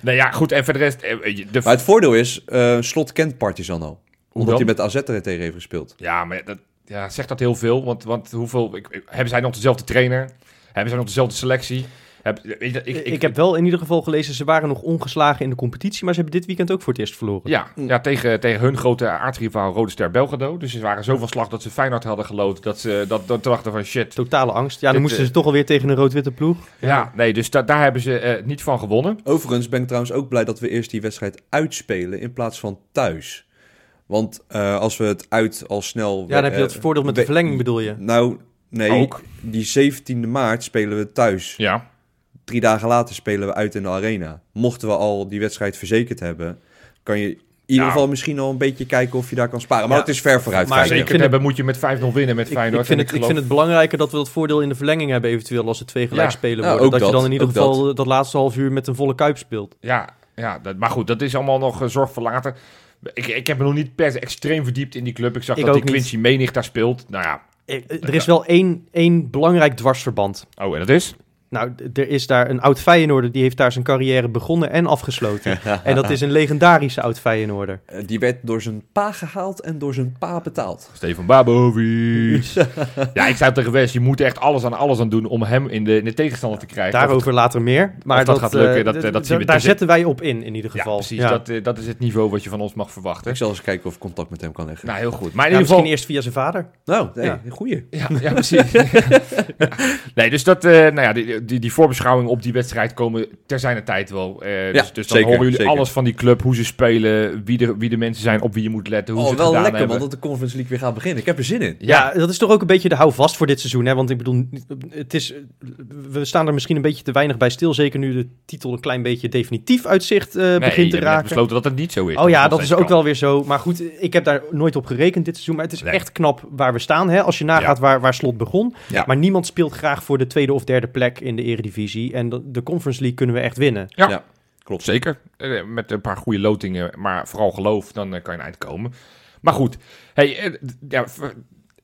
Nee, ja, goed. En voor de rest... eh, De, Maar het voordeel is, eh, Slot kent Partizan al. Omdat hij met AZ er tegen heeft gespeeld. Ja, maar dat ja, zegt dat heel veel. Want, want hoeveel... Ik, ik- hebben zij nog dezelfde trainer? Hebben zij nog dezelfde selectie? Heb, ik, Ik, ik, heb wel in ieder geval gelezen, ze waren nog ongeslagen in de competitie, maar ze hebben dit weekend ook voor het eerst verloren. Ja, ja tegen, tegen hun grote aardrivaal Rode Ster Belgrado. Dus ze waren zo van slag dat ze Feyenoord hadden geloot. Dat ze dat, dat dachten van shit. Totale angst. Ja, dan Dit, moesten eh, ze toch alweer tegen een rood-witte ploeg. Ja, nee, dus da- daar hebben ze eh, niet van gewonnen. Overigens ben ik trouwens ook blij dat we eerst die wedstrijd uitspelen in plaats van thuis. Want eh, als we het uit al snel... Ja, dan heb je eh, dat voordeel met de verlenging bedoel je. Nou, Nee, Ook. die 17e maart spelen we thuis. Ja. Drie dagen later spelen we uit in de arena. Mochten we al die wedstrijd verzekerd hebben, kan je in ieder Ja. geval misschien al een beetje kijken of je daar kan sparen. Maar Ja, het is ver vooruit. maar kijken. Zeker hebben moet je met 5-0 winnen met Feyenoord. ik, vind het, ik geloof- vind het belangrijker dat we dat voordeel in de verlenging hebben, eventueel als er twee gelijk Ja. spelen Ja, worden. ook dat, je dat, dan in ieder geval dat. laatste half uur met een volle kuip speelt. Ja, ja dat, maar goed, dat is allemaal nog eh, zorg voor later. Ik, ik heb me nog niet per se extreem verdiept in die club. Ik zag Ik dat die. Quincy Menig daar speelt. Nou ja, Er is wel één, één belangrijk dwarsverband. oh en dat is? Nou, er is daar een oud Feyenoorder, die heeft daar zijn carrière begonnen en afgesloten. en dat is een legendarische oud Feyenoorder. Eh, Die werd door zijn pa gehaald en door zijn pa betaald. Stefan Babovic. ja, ik zei tegen Wes, je moet echt alles aan alles aan doen om hem in de, in de tegenstander te krijgen. Daarover later meer. Maar dat gaat lukken, eh, dat- d- dat zien we Daar te- zetten wij op in, in ieder Ja, geval. precies. Ja. Dat, eh, dat is het niveau wat je van ons mag verwachten. Ik zal eens kijken of ik contact met hem kan leggen. Nou, heel goed. Maar in Ja, ieder geval... misschien eerst via zijn vader. nou, nee, Ja. een goeie. Ja, ja precies. nee, dus dat, eh, nou ja, die, die, die voorbeschouwingen op die wedstrijd komen ter zijn tijd wel. Eh, dus, dus dan zeker, horen jullie zeker. alles van die club, hoe ze spelen, wie de, wie de mensen zijn, op wie je moet letten, hoe ze Oh, het wel gedaan lekker hebben. man dat de Conference League weer gaat beginnen. Ik heb er zin in. Ja, dat is toch ook een beetje de houvast voor dit seizoen. Hè? Want ik bedoel, het is, we staan er misschien een beetje te weinig bij stil. Zeker nu de titel een klein beetje definitief uitzicht eh, Nee, begint je te raken. besloten dat het niet zo is. Oh ja, dat is ook kan. wel weer zo. Maar goed, ik heb daar nooit op gerekend dit seizoen. Maar het is Nee. echt knap waar we staan. Hè? Als je nagaat waar, waar Slot begon. Ja. Maar niemand speelt graag voor de tweede of derde plek in de eredivisie. En de, de Conference League kunnen we echt winnen. Ja. Ja, klopt. Zeker. Eh, Met een paar goede lotingen, maar vooral geloof, dan eh, kan je een eind komen. Maar goed, hey, eh, ja,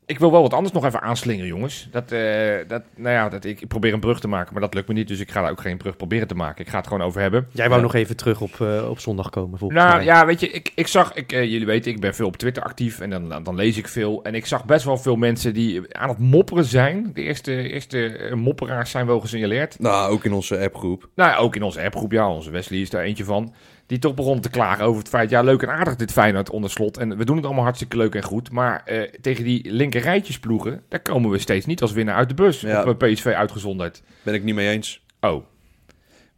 ik wil wel wat anders nog even aanslingeren, jongens. Dat, eh, dat, nou ja, dat, ik, probeer een brug te maken, maar dat lukt me niet. Dus ik ga daar ook geen brug proberen te maken. Ik ga het gewoon over hebben. Jij wou Ja. nog even terug op, eh, op zondag komen, volgens Nou mij. ja, weet je, ik, ik zag, ik, eh, jullie weten, ik ben veel op Twitter actief en dan, dan lees ik veel. En ik zag best wel veel mensen die aan het mopperen zijn. De eerste, eerste eh, mopperaars zijn wel gesignaleerd. Nou, ook in onze appgroep. Nou ja, ook in onze appgroep, ja, onze Wesley is daar eentje van. Die toch begon te klagen over het feit, ja, leuk en aardig dit Feyenoord onder slot. En we doen het allemaal hartstikke leuk en goed. Maar eh, tegen die linker rijtjesploegen, daar komen we steeds niet als winnaar uit de bus. Ja. Op eh, PSV uitgezonderd. Ben ik niet mee eens. Oh,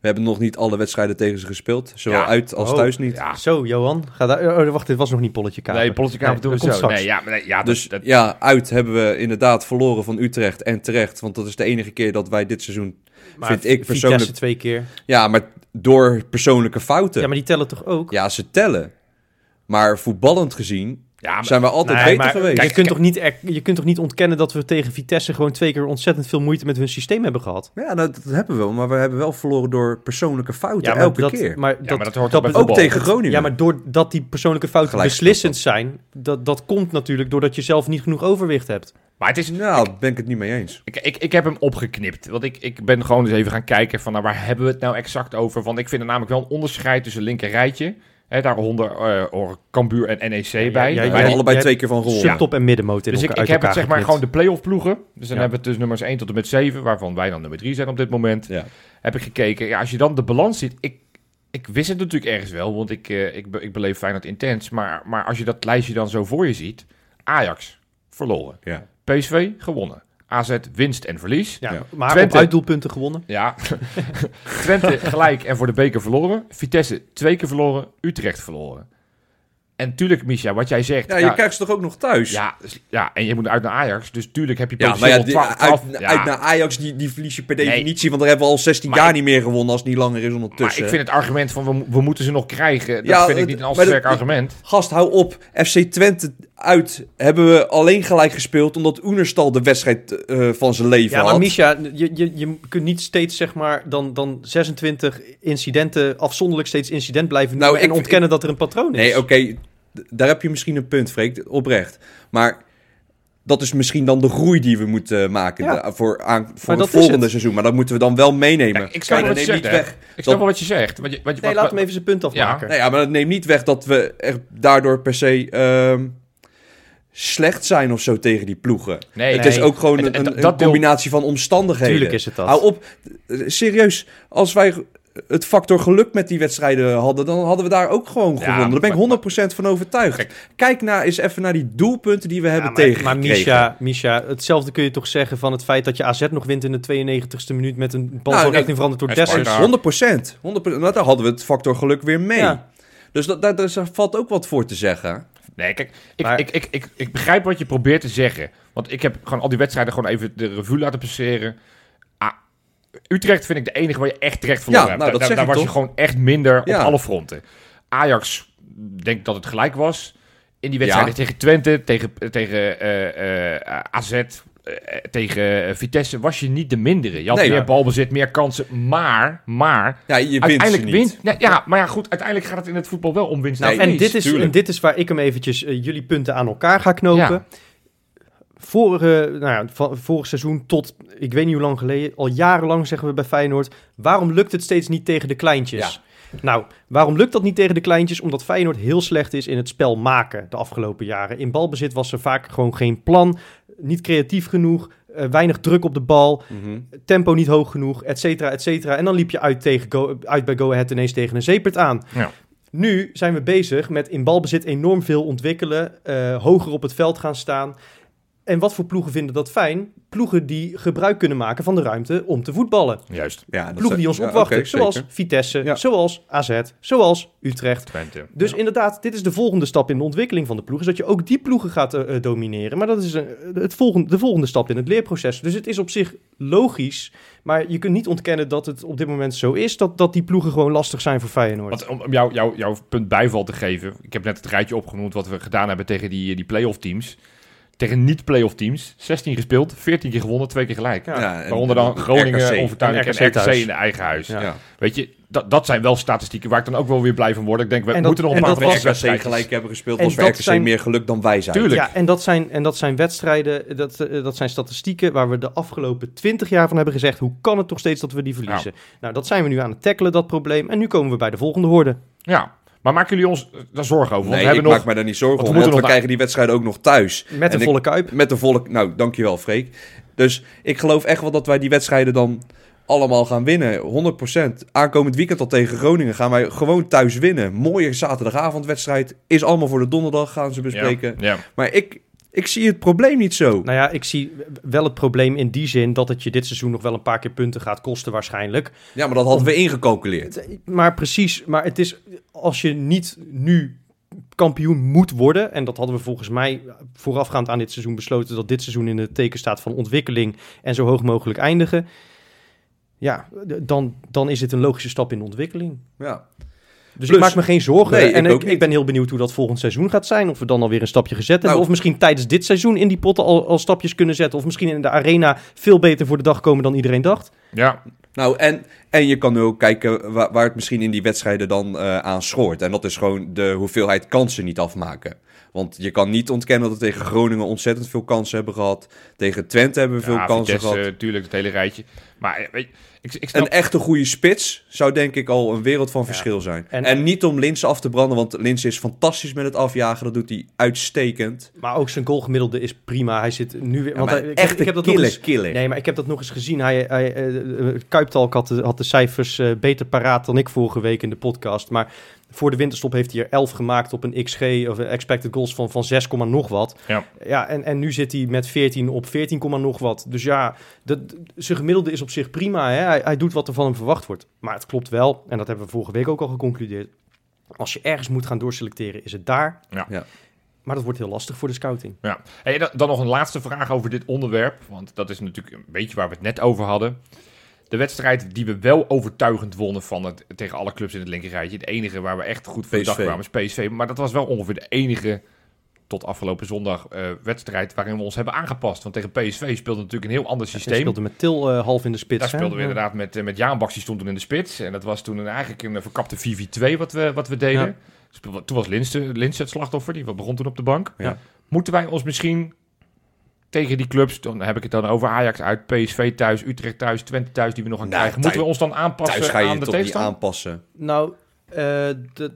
We hebben nog niet alle wedstrijden tegen ze gespeeld. Zowel Ja. uit als Oh. thuis niet. ja. Zo, Johan. Ga daar, oh, wacht, dit was nog niet Polletje Kamer. Nee, politieke kamer doen we zo. straks. Nee, ja, maar nee, ja, dat- Dus dat, ja, uit hebben we inderdaad verloren van Utrecht en terecht. Want dat is de enige keer dat wij dit seizoen... Maar vind ik Vitesse persoonlijk- twee keer. Ja, maar door persoonlijke fouten. Ja, maar die tellen toch ook? Ja, ze tellen. Maar voetballend gezien ja, maar- zijn we altijd Nee, beter maar geweest. je, kunt toch niet je kunt toch niet ontkennen dat we tegen Vitesse gewoon twee keer ontzettend veel moeite met hun systeem hebben gehad? Ja, dat hebben we wel. Maar we hebben wel verloren door persoonlijke fouten. elke dat, keer. Maar Ja, dat, maar dat hoort bij Ook voetbal. tegen Groningen. Ja, maar doordat die persoonlijke fouten beslissend zijn, dat, dat komt natuurlijk doordat je zelf niet genoeg overwicht hebt. Maar het is, Nou, daar ben ik het niet mee eens. Ik, ik, ik heb hem opgeknipt. Want ik, ik ben gewoon eens even gaan kijken van nou, waar hebben we het nou exact over. Want ik vind er namelijk wel een onderscheid tussen linker rijtje. Hè, daaronder eh horen Cambuur en NEC bij. ja, ja, allebei twee keer van gewonnen. Subtop en middenmoot in Dus ik, elkaar, ik heb het zeg maar gewoon de play-off ploegen. Dus dan Ja. hebben we het dus nummers 1 tot en met 7, waarvan wij dan nummer 3 zijn op dit moment. Ja. Heb ik gekeken. Ja, als je dan de balans ziet. Ik, ik wist het natuurlijk ergens wel, want ik, eh, ik, be- ik beleef Feyenoord intens. Maar, maar als je dat lijstje dan zo voor je ziet. Ajax, verloren. Ja. PSV, gewonnen. AZ, winst en verlies. Ja, Ja. maar Twente. op uitdoelpunten gewonnen. Twente gelijk en voor de beker verloren. Vitesse twee keer verloren. Utrecht verloren. En tuurlijk, Misha, wat jij zegt. Ja, je krijgt ze toch ook nog thuis? ja, ja, en je moet uit naar Ajax. Dus tuurlijk heb je Ja, potentieel maar ja, wel die- 12 uit, 12 ja. uit naar Ajax, die, die verlies je per Nee. definitie. Want daar hebben we al 16 Maar jaar ik- niet meer gewonnen als het niet langer is Maar ondertussen. ik vind het argument van we, mo- we moeten ze nog krijgen, dat Ja, vind ik niet een al te maar sterk argument. Gast, hou op. FC Twente uit hebben we alleen gelijk gespeeld... omdat Oenerstal de wedstrijd eh, van zijn leven Ja, maar had. Misha, je, je, je kunt niet steeds zeg maar dan, dan 26 incidenten afzonderlijk steeds incident blijven Nou, noemen en ik- ontkennen dat er een patroon is. Nee, oké, daar heb je misschien een punt, Freek, oprecht. Maar dat is misschien dan de groei die we moeten maken Ja. da- voor, aan, voor Maar het volgende het. seizoen. Maar dat moeten we dan wel meenemen. Ik snap Maar wat je zegt, niet weg. Ik snap wel wat je zegt. Wat je, wat je, Nee, wat- laat hem even zijn punt afmaken. Nee, ja, maar dat neemt niet weg dat we er daardoor per se ehm, slecht zijn of zo tegen die ploegen. Nee, het nee. is ook gewoon En- een, en een, dat een deel- combinatie van omstandigheden. Tuurlijk is het dat. Hou op. Serieus, als wij het factor geluk met die wedstrijden hadden, dan hadden we daar ook gewoon Ja, gewonnen. Daar ben ik maar- 100% van overtuigd. Kijk. Kijk nou eens even naar die doelpunten die we Ja, hebben maar, tegen maar Misha, Misha, hetzelfde kun je toch zeggen van het feit dat je AZ nog wint in de 92ste minuut met een bal Nou, van nou, richting veranderd door Dessers. Sparta. 100%. 100%. Nou, daar hadden we het factor geluk weer mee. Ja. Dus dat, daar, daar valt ook wat voor te zeggen. Nee, kijk, ik, Maar- ik, ik, ik, ik begrijp wat je probeert te zeggen. Want ik heb gewoon al die wedstrijden gewoon even de revue laten passeren. Ah, Utrecht vind ik de enige waar je echt terecht verloren Ja, hebt. nou, dat daar was je gewoon echt minder Ja. op alle fronten. Ajax, denk dat het gelijk was. In die wedstrijden Ja. tegen Twente, tegen, tegen eh, eh, AZ, tegen eh, Vitesse, was je niet de mindere. Je had Nee, meer ja. balbezit, meer kansen. Maar, maar, Ja, je wint ze uiteindelijk niet. wint... Nee, ja, maar ja, goed, uiteindelijk gaat het in het voetbal wel om winst. Nee, Nou, en, dit is, tuurlijk. en dit is waar ik hem eventjes eh, jullie punten aan elkaar ga knopen. Ja. Vorige, nou ja, van, vorig seizoen tot, ik weet niet hoe lang geleden, al jarenlang zeggen we bij Feyenoord, waarom lukt het steeds niet tegen de kleintjes? Nou, waarom lukt dat niet tegen de kleintjes? Omdat Feyenoord heel slecht is in het spel maken de afgelopen jaren. In balbezit was er vaak gewoon geen plan, niet creatief genoeg, eh, weinig druk op de bal, Mhm. tempo niet hoog genoeg, et cetera, et cetera. En dan liep je uit, tegen Go, uit bij Go Ahead ineens tegen een zeepert aan. Ja. Nu zijn we bezig met in balbezit enorm veel ontwikkelen, eh, hoger op het veld gaan staan. En wat voor ploegen vinden dat fijn? Ploegen die gebruik kunnen maken van de ruimte om te voetballen. Juist, Ja, dat Ploegen die ons ja, opwachten, zoals zeker. Vitesse, Ja. zoals AZ, zoals Utrecht. Twente. Dus Ja. inderdaad, dit is de volgende stap in de ontwikkeling van de ploeg. Is dat je ook die ploegen gaat eh, eh, domineren. Maar dat is eh, het volgende, de volgende stap in het leerproces. Dus het is op zich logisch. Maar je kunt niet ontkennen dat het op dit moment zo is. Dat, dat die ploegen gewoon lastig zijn voor Feyenoord. Want om om jou, jou, jouw punt bijval te geven. Ik heb net het rijtje opgenoemd wat we gedaan hebben tegen die, die play-off teams. Tegen niet-play-off teams. 16 gespeeld, 14 keer gewonnen, twee keer gelijk. Ja. Waaronder dan Groningen, RKC. onvertuinlijk en RKC in de eigen huis. Ja. Ja. Weet je, dat, dat zijn wel statistieken waar ik dan ook wel weer blij van word. Ik denk, we En dat- moeten nog een en paar RKC wedstrijden gelijk hebben gespeeld, En was dat RKC zijn- meer geluk dan wij zijn. Tuurlijk. Ja, en dat zijn, en dat zijn wedstrijden, dat, eh, dat zijn statistieken waar we de afgelopen twintig jaar van hebben gezegd. Hoe kan het toch steeds dat we die verliezen? Nou, dat zijn we nu aan het tackelen, dat probleem. En nu komen we bij de volgende horde. Ja, maar maken jullie ons daar zorgen over? Want Nee, we ik hebben nog... maak me daar niet zorgen want we want we moeten nog krijgen die wedstrijden ook nog thuis. Met En de ik- volle kuip. Met de volle... Nou, dankjewel Freek. Dus ik geloof echt wel dat wij die wedstrijden dan allemaal gaan winnen. 100%. Aankomend weekend al tegen Groningen gaan wij gewoon thuis winnen. Mooie zaterdagavondwedstrijd. Is allemaal voor de donderdag, gaan ze bespreken. Ja, ja. Maar ik, ik zie het probleem niet zo. Nou ja, ik zie wel het probleem in die zin dat het je dit seizoen nog wel een paar keer punten gaat kosten waarschijnlijk. Ja, maar dat hadden we ingecalculeerd. Maar precies, maar het is als je niet nu kampioen moet worden, en dat hadden we volgens mij voorafgaand aan dit seizoen besloten, dat dit seizoen in het teken staat van ontwikkeling en zo hoog mogelijk eindigen. Ja, dan, dan is het een logische stap in de ontwikkeling. Ja. Dus Plus- ik maak me geen zorgen. Nee, ik en ook ik, ik ben heel benieuwd hoe dat volgend seizoen gaat zijn. Of we dan alweer een stapje gezet hebben. Nou. Of misschien tijdens dit seizoen in die potten al, al stapjes kunnen zetten. Of misschien in de arena veel beter voor de dag komen dan iedereen dacht. ja. Nou, en, en je kan nu ook kijken waar, waar het misschien in die wedstrijden dan eh, aan schoort. En dat is gewoon de hoeveelheid kansen niet afmaken. Want je kan niet ontkennen dat we tegen Groningen ontzettend veel kansen hebben gehad. Tegen Twente hebben we veel ja, kansen Vitesse, gehad. natuurlijk, het hele rijtje. Maar eh, weet je, ik, ik snap... Een echte goede spits zou denk ik al een wereld van verschil zijn. En- En, niet om Linse af te branden, want Linse is fantastisch met het afjagen. Dat doet hij uitstekend. Maar ook zijn goalgemiddelde is prima. Hij zit nu weer... Ja, want hij- ik, ik heb dat nog eens... killer. Nee, maar ik heb dat nog eens gezien. Hij, hij, eh, eh, Kuiptalk had de, had de cijfers eh, beter paraat dan ik vorige week in de podcast. Maar voor de winterstop heeft hij er 11 gemaakt op een XG of een expected goals van, van 6, komma nog wat. Ja. Ja, en, en nu zit hij met 14 op 14, komma nog wat. Dus ja, dat, zijn gemiddelde is op zich prima. Hè? Hij, hij doet wat er van hem verwacht wordt. Maar het klopt wel, en dat hebben we vorige week ook al geconcludeerd. Als je ergens moet gaan doorselecteren, is het daar. Ja. Ja. Maar dat wordt heel lastig voor de scouting. Ja. Hey, dan, dan nog een laatste vraag over dit onderwerp. Want dat is natuurlijk een beetje waar we het net over hadden. De wedstrijd die we wel overtuigend wonnen van het, tegen alle clubs in het linkerrijtje. Het enige waar we echt goed voor de dag kwamen is PSV. Maar dat was wel ongeveer de enige tot afgelopen zondag eh, wedstrijd waarin we ons hebben aangepast. Want tegen PSV speelde natuurlijk een heel ander systeem. speelde met Til eh, half in de spits. Daar hè? speelden we inderdaad met, eh, met Jaan Baks, die stond toen in de spits. En dat was toen een, eigenlijk een verkapte 4v2 wat we, wat we deden. Ja. Toen was Linse, Linse het slachtoffer, die begon toen op de bank. Ja. Moeten wij ons misschien tegen die clubs, dan heb ik het dan over Ajax uit, PSV thuis, Utrecht thuis, Twente thuis, die we nog gaan Nou, krijgen. Moeten we ons dan Thuis aanpassen ga je aan je de toch niet tegenstander? aanpassen. Nou, eh,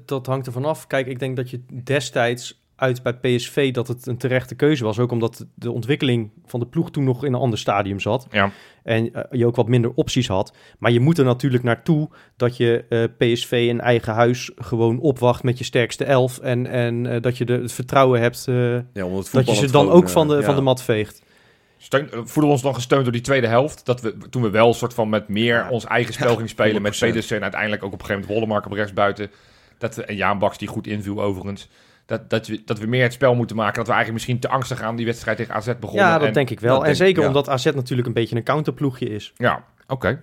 dat hangt er vanaf. Kijk, ik denk dat je destijds uit bij PSV dat het een terechte keuze was. Ook omdat de ontwikkeling van de ploeg toen nog in een ander stadium zat. Ja. En eh, je ook wat minder opties had. Maar je moet er natuurlijk naartoe dat je eh, PSV in eigen huis gewoon opwacht met je sterkste elf. En, en eh, dat je de, het vertrouwen hebt eh, Ja, omdat dat je ze het dan gewoon, ook van de, van de mat veegt. Steun, voelen we ons dan gesteund door die tweede helft? Dat we toen we wel een soort van met meer Ja. ons eigen spel gingen spelen. Met 100%. Pedersen en uiteindelijk ook op een gegeven moment Wollemark op rechtsbuiten. Dat we, en Jaan Baks die goed inviel overigens. Dat, dat, we, dat we meer het spel moeten maken. Dat we eigenlijk misschien te angstig aan die wedstrijd tegen AZ begonnen. Ja, dat En- denk ik wel. en denk zeker ja. omdat AZ natuurlijk een beetje een counterploegje is. Ja, oké.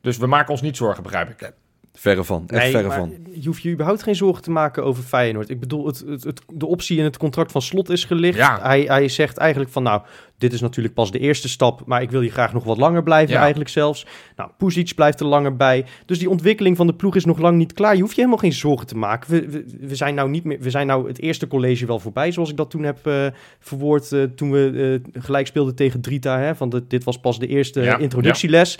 Dus we maken ons niet zorgen, begrijp ik. Verre van, echt verre maar van. je hoeft je überhaupt geen zorgen te maken over Feyenoord. Ik bedoel, het, het, het- de optie in het contract van Slot is gelicht. Ja. Hij, hij zegt eigenlijk van, nou, dit is natuurlijk pas de eerste stap, maar ik wil hier graag nog wat langer blijven Ja. eigenlijk zelfs. Nou, Pusic blijft er langer bij. Dus die ontwikkeling van de ploeg is nog lang niet klaar. Je hoeft je helemaal geen zorgen te maken. We, we, we zijn nou niet meer, we zijn nou het eerste college wel voorbij, zoals ik dat toen heb eh, verwoord eh, toen we eh, gelijk speelden tegen Drita. Hè, van de, dit was pas de eerste Ja, introductieles.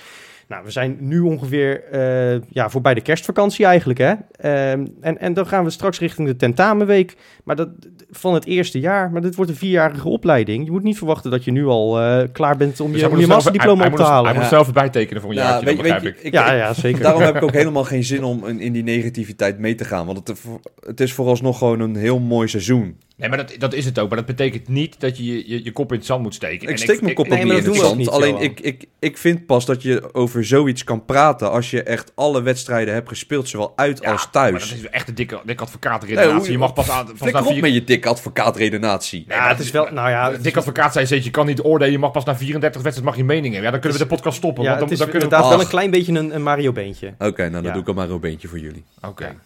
Nou, we zijn nu ongeveer eh, ja, voorbij de kerstvakantie eigenlijk. Hè? Ehm, en, en dan gaan we straks richting de tentamenweek. Maar dat, van het eerste jaar. Maar dit wordt een vierjarige opleiding. Je moet niet verwachten dat je nu al eh, klaar bent om Dus je, om je er masterdiploma op te halen. Hij moet Ja. zelf erbij tekenen voor een Ja, jaartje, weet, weet ik. ik, ja, ja, zeker. Daarom heb ik ook helemaal geen zin om in, in die negativiteit mee te gaan. Want het, het is vooralsnog gewoon een heel mooi seizoen. Nee, maar dat, dat is het ook. Maar dat betekent niet dat je je, je, je kop in het zand moet steken. Ik En steek mijn kop nee, ook maar niet in dat het zand. niet, Alleen ik, ik, ik vind pas dat je over zoiets kan praten als je echt alle wedstrijden hebt gespeeld, zowel uit Ja, als Maar thuis. dat is echt een dikke, dikke Nee, advocaatredenatie. hoe- je mag pas aan... Pas Flikker na op vier... met je dikke advocaatredenatie. Nee, ja, maar het is wel, nou ja, Dik advocaat zei steeds, je kan niet oordelen, je mag pas na 34 wedstrijden mag je mening hebben. Ja, dan kunnen we de podcast stoppen, ja, want het dan, is dan kunnen we... wel een klein beetje een, een Mario beentje. Oké, nou dan Ja. doe ik al maar een beentje voor jullie. Oké.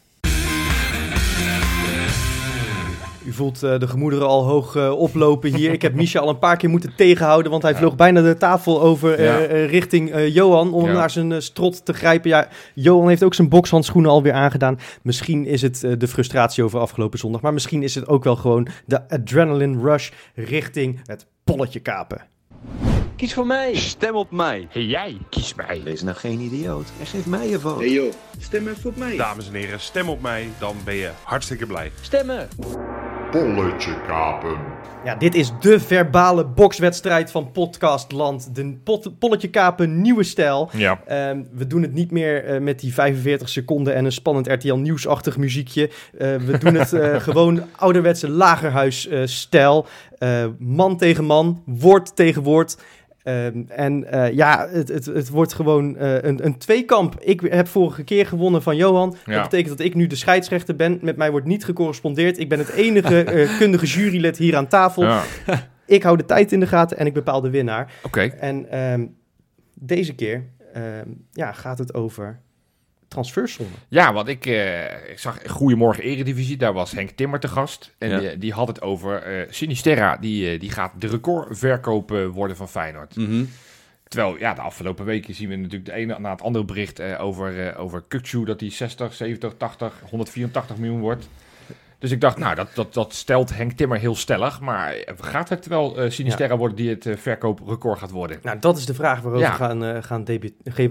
U voelt eh, de gemoederen al hoog eh, oplopen hier. Ik heb Misha al een paar keer moeten tegenhouden, want hij vloog bijna de tafel over eh, Ja. richting eh, Johan om Ja. naar zijn eh, strot te grijpen. Ja, Johan heeft ook zijn bokshandschoenen alweer aangedaan. Misschien is het eh, de frustratie over afgelopen zondag, maar misschien is het ook wel gewoon de adrenaline rush richting het polletje kapen. Kies voor mij. Stem op mij. Hey jij, kies mij. Wees nou geen idioot en geef mij je vote. Hey joh, stem even op mij. Dames en heren, stem op mij, dan ben je hartstikke blij. Stemmen. Polletje kapen. Ja, dit is de verbale bokswedstrijd van Podcastland. De pot- polletje kapen nieuwe stijl. Ja. Ehm, we doen het niet meer eh, met die 45 seconden en een spannend RTL nieuwsachtig muziekje. Eh, we doen het eh, gewoon ouderwetse lagerhuisstijl. Eh man tegen man, woord tegen woord. Ehm, en eh, ja, het, het, het wordt gewoon eh, een, een tweekamp. Ik heb vorige keer gewonnen van Johan. Ja. Dat betekent dat ik nu de scheidsrechter ben. Met mij wordt niet gecorrespondeerd. Ik ben het enige eh, kundige jurylid hier aan tafel. Ja. Ik hou de tijd in de gaten en ik bepaal de winnaar. Oké. En ehm, deze keer ehm, ja, gaat het over transferzone. Ja, want ik, eh, ik zag Goedemorgen Eredivisie, daar was Henk Timmer te gast. En Ja. die, die had het over eh Sinisterra, die, eh, die gaat de recordverkoop worden van Feyenoord. Mhm. Terwijl, ja, de afgelopen weken zien we natuurlijk de ene na het andere bericht over, eh over Kukçu, dat die 60, 70, 80, 184 miljoen wordt. Dus ik dacht, nou, dat, dat, dat stelt Henk Timmer heel stellig. Maar gaat het wel eh Sinisterra worden die het eh, verkooprecord gaat worden? Nou, dat is de vraag waarover Ja. we gaan, eh, gaan,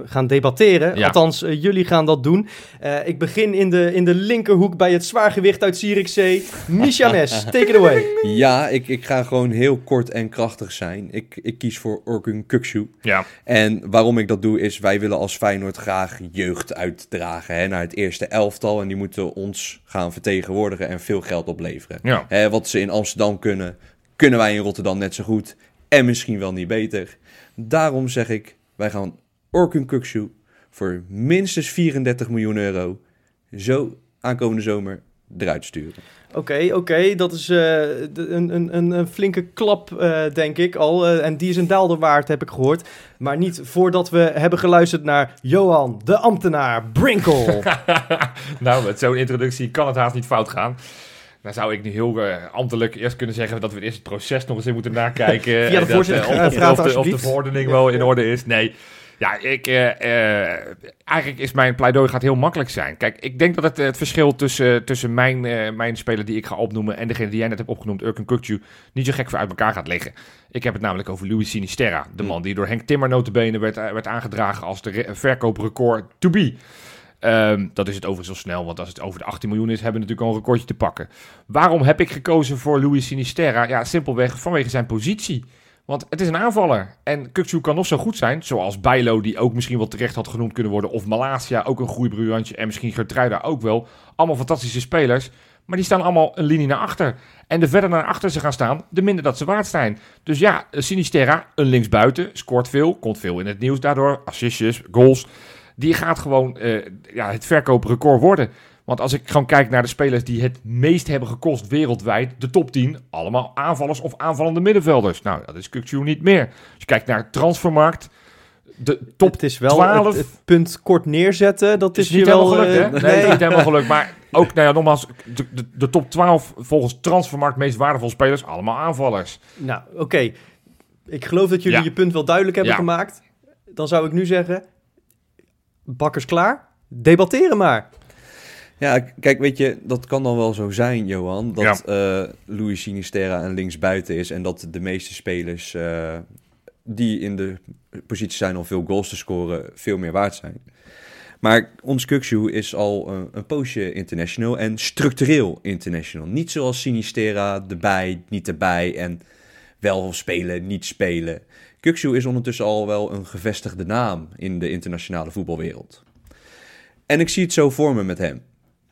gaan debatteren. Ja. Althans, jullie gaan dat doen. Eh, ik begin in de, in de linkerhoek bij het zwaargewicht uit Zierikzee. Misha Mes, take it away. Ja, ik, ik ga gewoon heel kort en krachtig zijn. Ik, ik kies voor Orkun Kuksu. Ja, En waarom ik dat doe is, wij willen als Feyenoord graag jeugd uitdragen hè, naar het eerste elftal. En die moeten ons gaan vertegenwoordigen en veel geld opleveren. ja. Hè, wat ze in Amsterdam kunnen, kunnen wij in Rotterdam net zo goed. En misschien wel niet beter. Daarom zeg ik, wij gaan Orkun Kuksu voor minstens 34 miljoen euro zo aankomende zomer eruit sturen. Oké, oké, dat is eh, een, een, een, flinke klap, eh, denk ik al. Eh, en die is een daalder waard, heb ik gehoord. Maar niet voordat we hebben geluisterd naar Johan, de ambtenaar, Brinkel. nou, met zo'n introductie kan het haast niet fout gaan. Dan zou ik nu heel ambtelijk eerst kunnen zeggen dat we eerst het proces nog eens in moeten nakijken. De dat, voorzitter, of, of, de, of de verordening wel in orde is. Nee. Ja, ik, eh, eh, eigenlijk is mijn pleidooi gaat heel makkelijk zijn. Kijk, ik denk dat het, eh, het verschil tussen, tussen mijn, mijn speler die ik ga opnoemen en degene die jij net hebt opgenoemd, Urken Kukcu, niet zo gek voor uit elkaar gaat liggen. Ik heb het namelijk over Louis Sinisterra. De man die door Henk Timmer notabene werd, werd aangedragen als de re- verkooprecord to be. Ehm, dat is het overigens zo snel, want als het over de 18 miljoen is, hebben we natuurlijk al een recordje te pakken. Waarom heb ik gekozen voor Louis Sinisterra? Ja, simpelweg vanwege zijn positie. Want het is een aanvaller. En Kukçu kan nog zo goed zijn, zoals Bijlo, die ook misschien wel terecht had genoemd kunnen worden. Of Malasia, ook een groeibriljantje. En misschien Gertruida ook wel. Allemaal fantastische spelers. Maar die staan allemaal een linie naar achter. En de verder naar achter ze gaan staan, de minder dat ze waard zijn. Dus ja, Sinisterra, een linksbuiten, scoort veel, komt veel in het nieuws daardoor. Assistjes, goals. Die gaat gewoon eh, ja, het verkooprecord worden. Want als ik gewoon kijk naar de spelers die het meest hebben gekost wereldwijd, de top 10, allemaal aanvallers of aanvallende middenvelders. Nou, dat is Kukçu niet meer. Als je kijkt naar transfermarkt, de top het is wel 12. het, het punt kort neerzetten. Dat is, is niet wel, helemaal gelukt, hè? eh, Nee, is niet helemaal gelukt. Maar ook, nou ja, nogmaals, de, de, de top 12 volgens transfermarkt meest waardevolle spelers, allemaal aanvallers. Nou, oké. Ik geloof dat jullie Ja. je punt wel duidelijk hebben Ja. gemaakt. Dan zou ik nu zeggen, bakkers klaar. Debatteren maar. Ja, kijk, weet je, dat kan dan wel zo zijn, Johan, dat eh Louis Sinisterra een linksbuiten is en dat de meeste spelers eh, die in de positie zijn om veel goals te scoren, veel meer waard zijn. Maar ons Kuksu is al een, een poosje international en structureel international. Niet zoals Sinistera, erbij, niet erbij en wel spelen, niet spelen. Kuksu is ondertussen al wel een gevestigde naam in de internationale voetbalwereld. En ik zie het zo voor me met hem.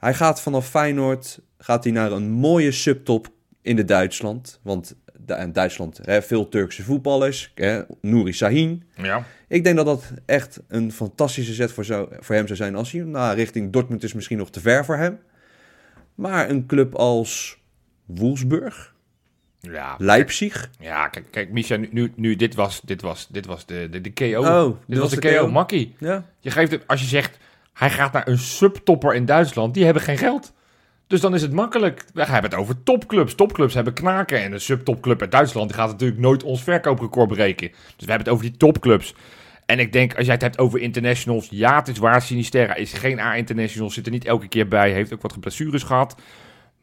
Hij gaat vanaf Feyenoord gaat hij naar een mooie subtop in de Duitsland. Want in Duitsland hè, veel Turkse voetballers. Hè, Nouri Sahin. Ja. Ik denk dat dat echt een fantastische zet voor, zou, voor hem zou zijn. Als hij nou, richting Dortmund is misschien nog te ver voor hem. Maar een club als Wolfsburg, Ja, Leipzig. ja kijk, kijk Misha, nu, nu, dit was, dit was, dit was de, de, de KO. Oh, dit was de KO, makkie. Ja. Je geeft het, als je zegt, hij gaat naar een subtopper in Duitsland, die hebben geen geld. Dus dan is het makkelijk. We hebben het over topclubs. Topclubs hebben knaken. En een subtopclub uit Duitsland die gaat natuurlijk nooit ons verkooprecord breken. Dus we hebben het over die topclubs. En ik denk, als jij het hebt over internationals, ja, het is waar. Sinisterra is geen A-international, zit er niet elke keer bij. Heeft ook wat blessures gehad.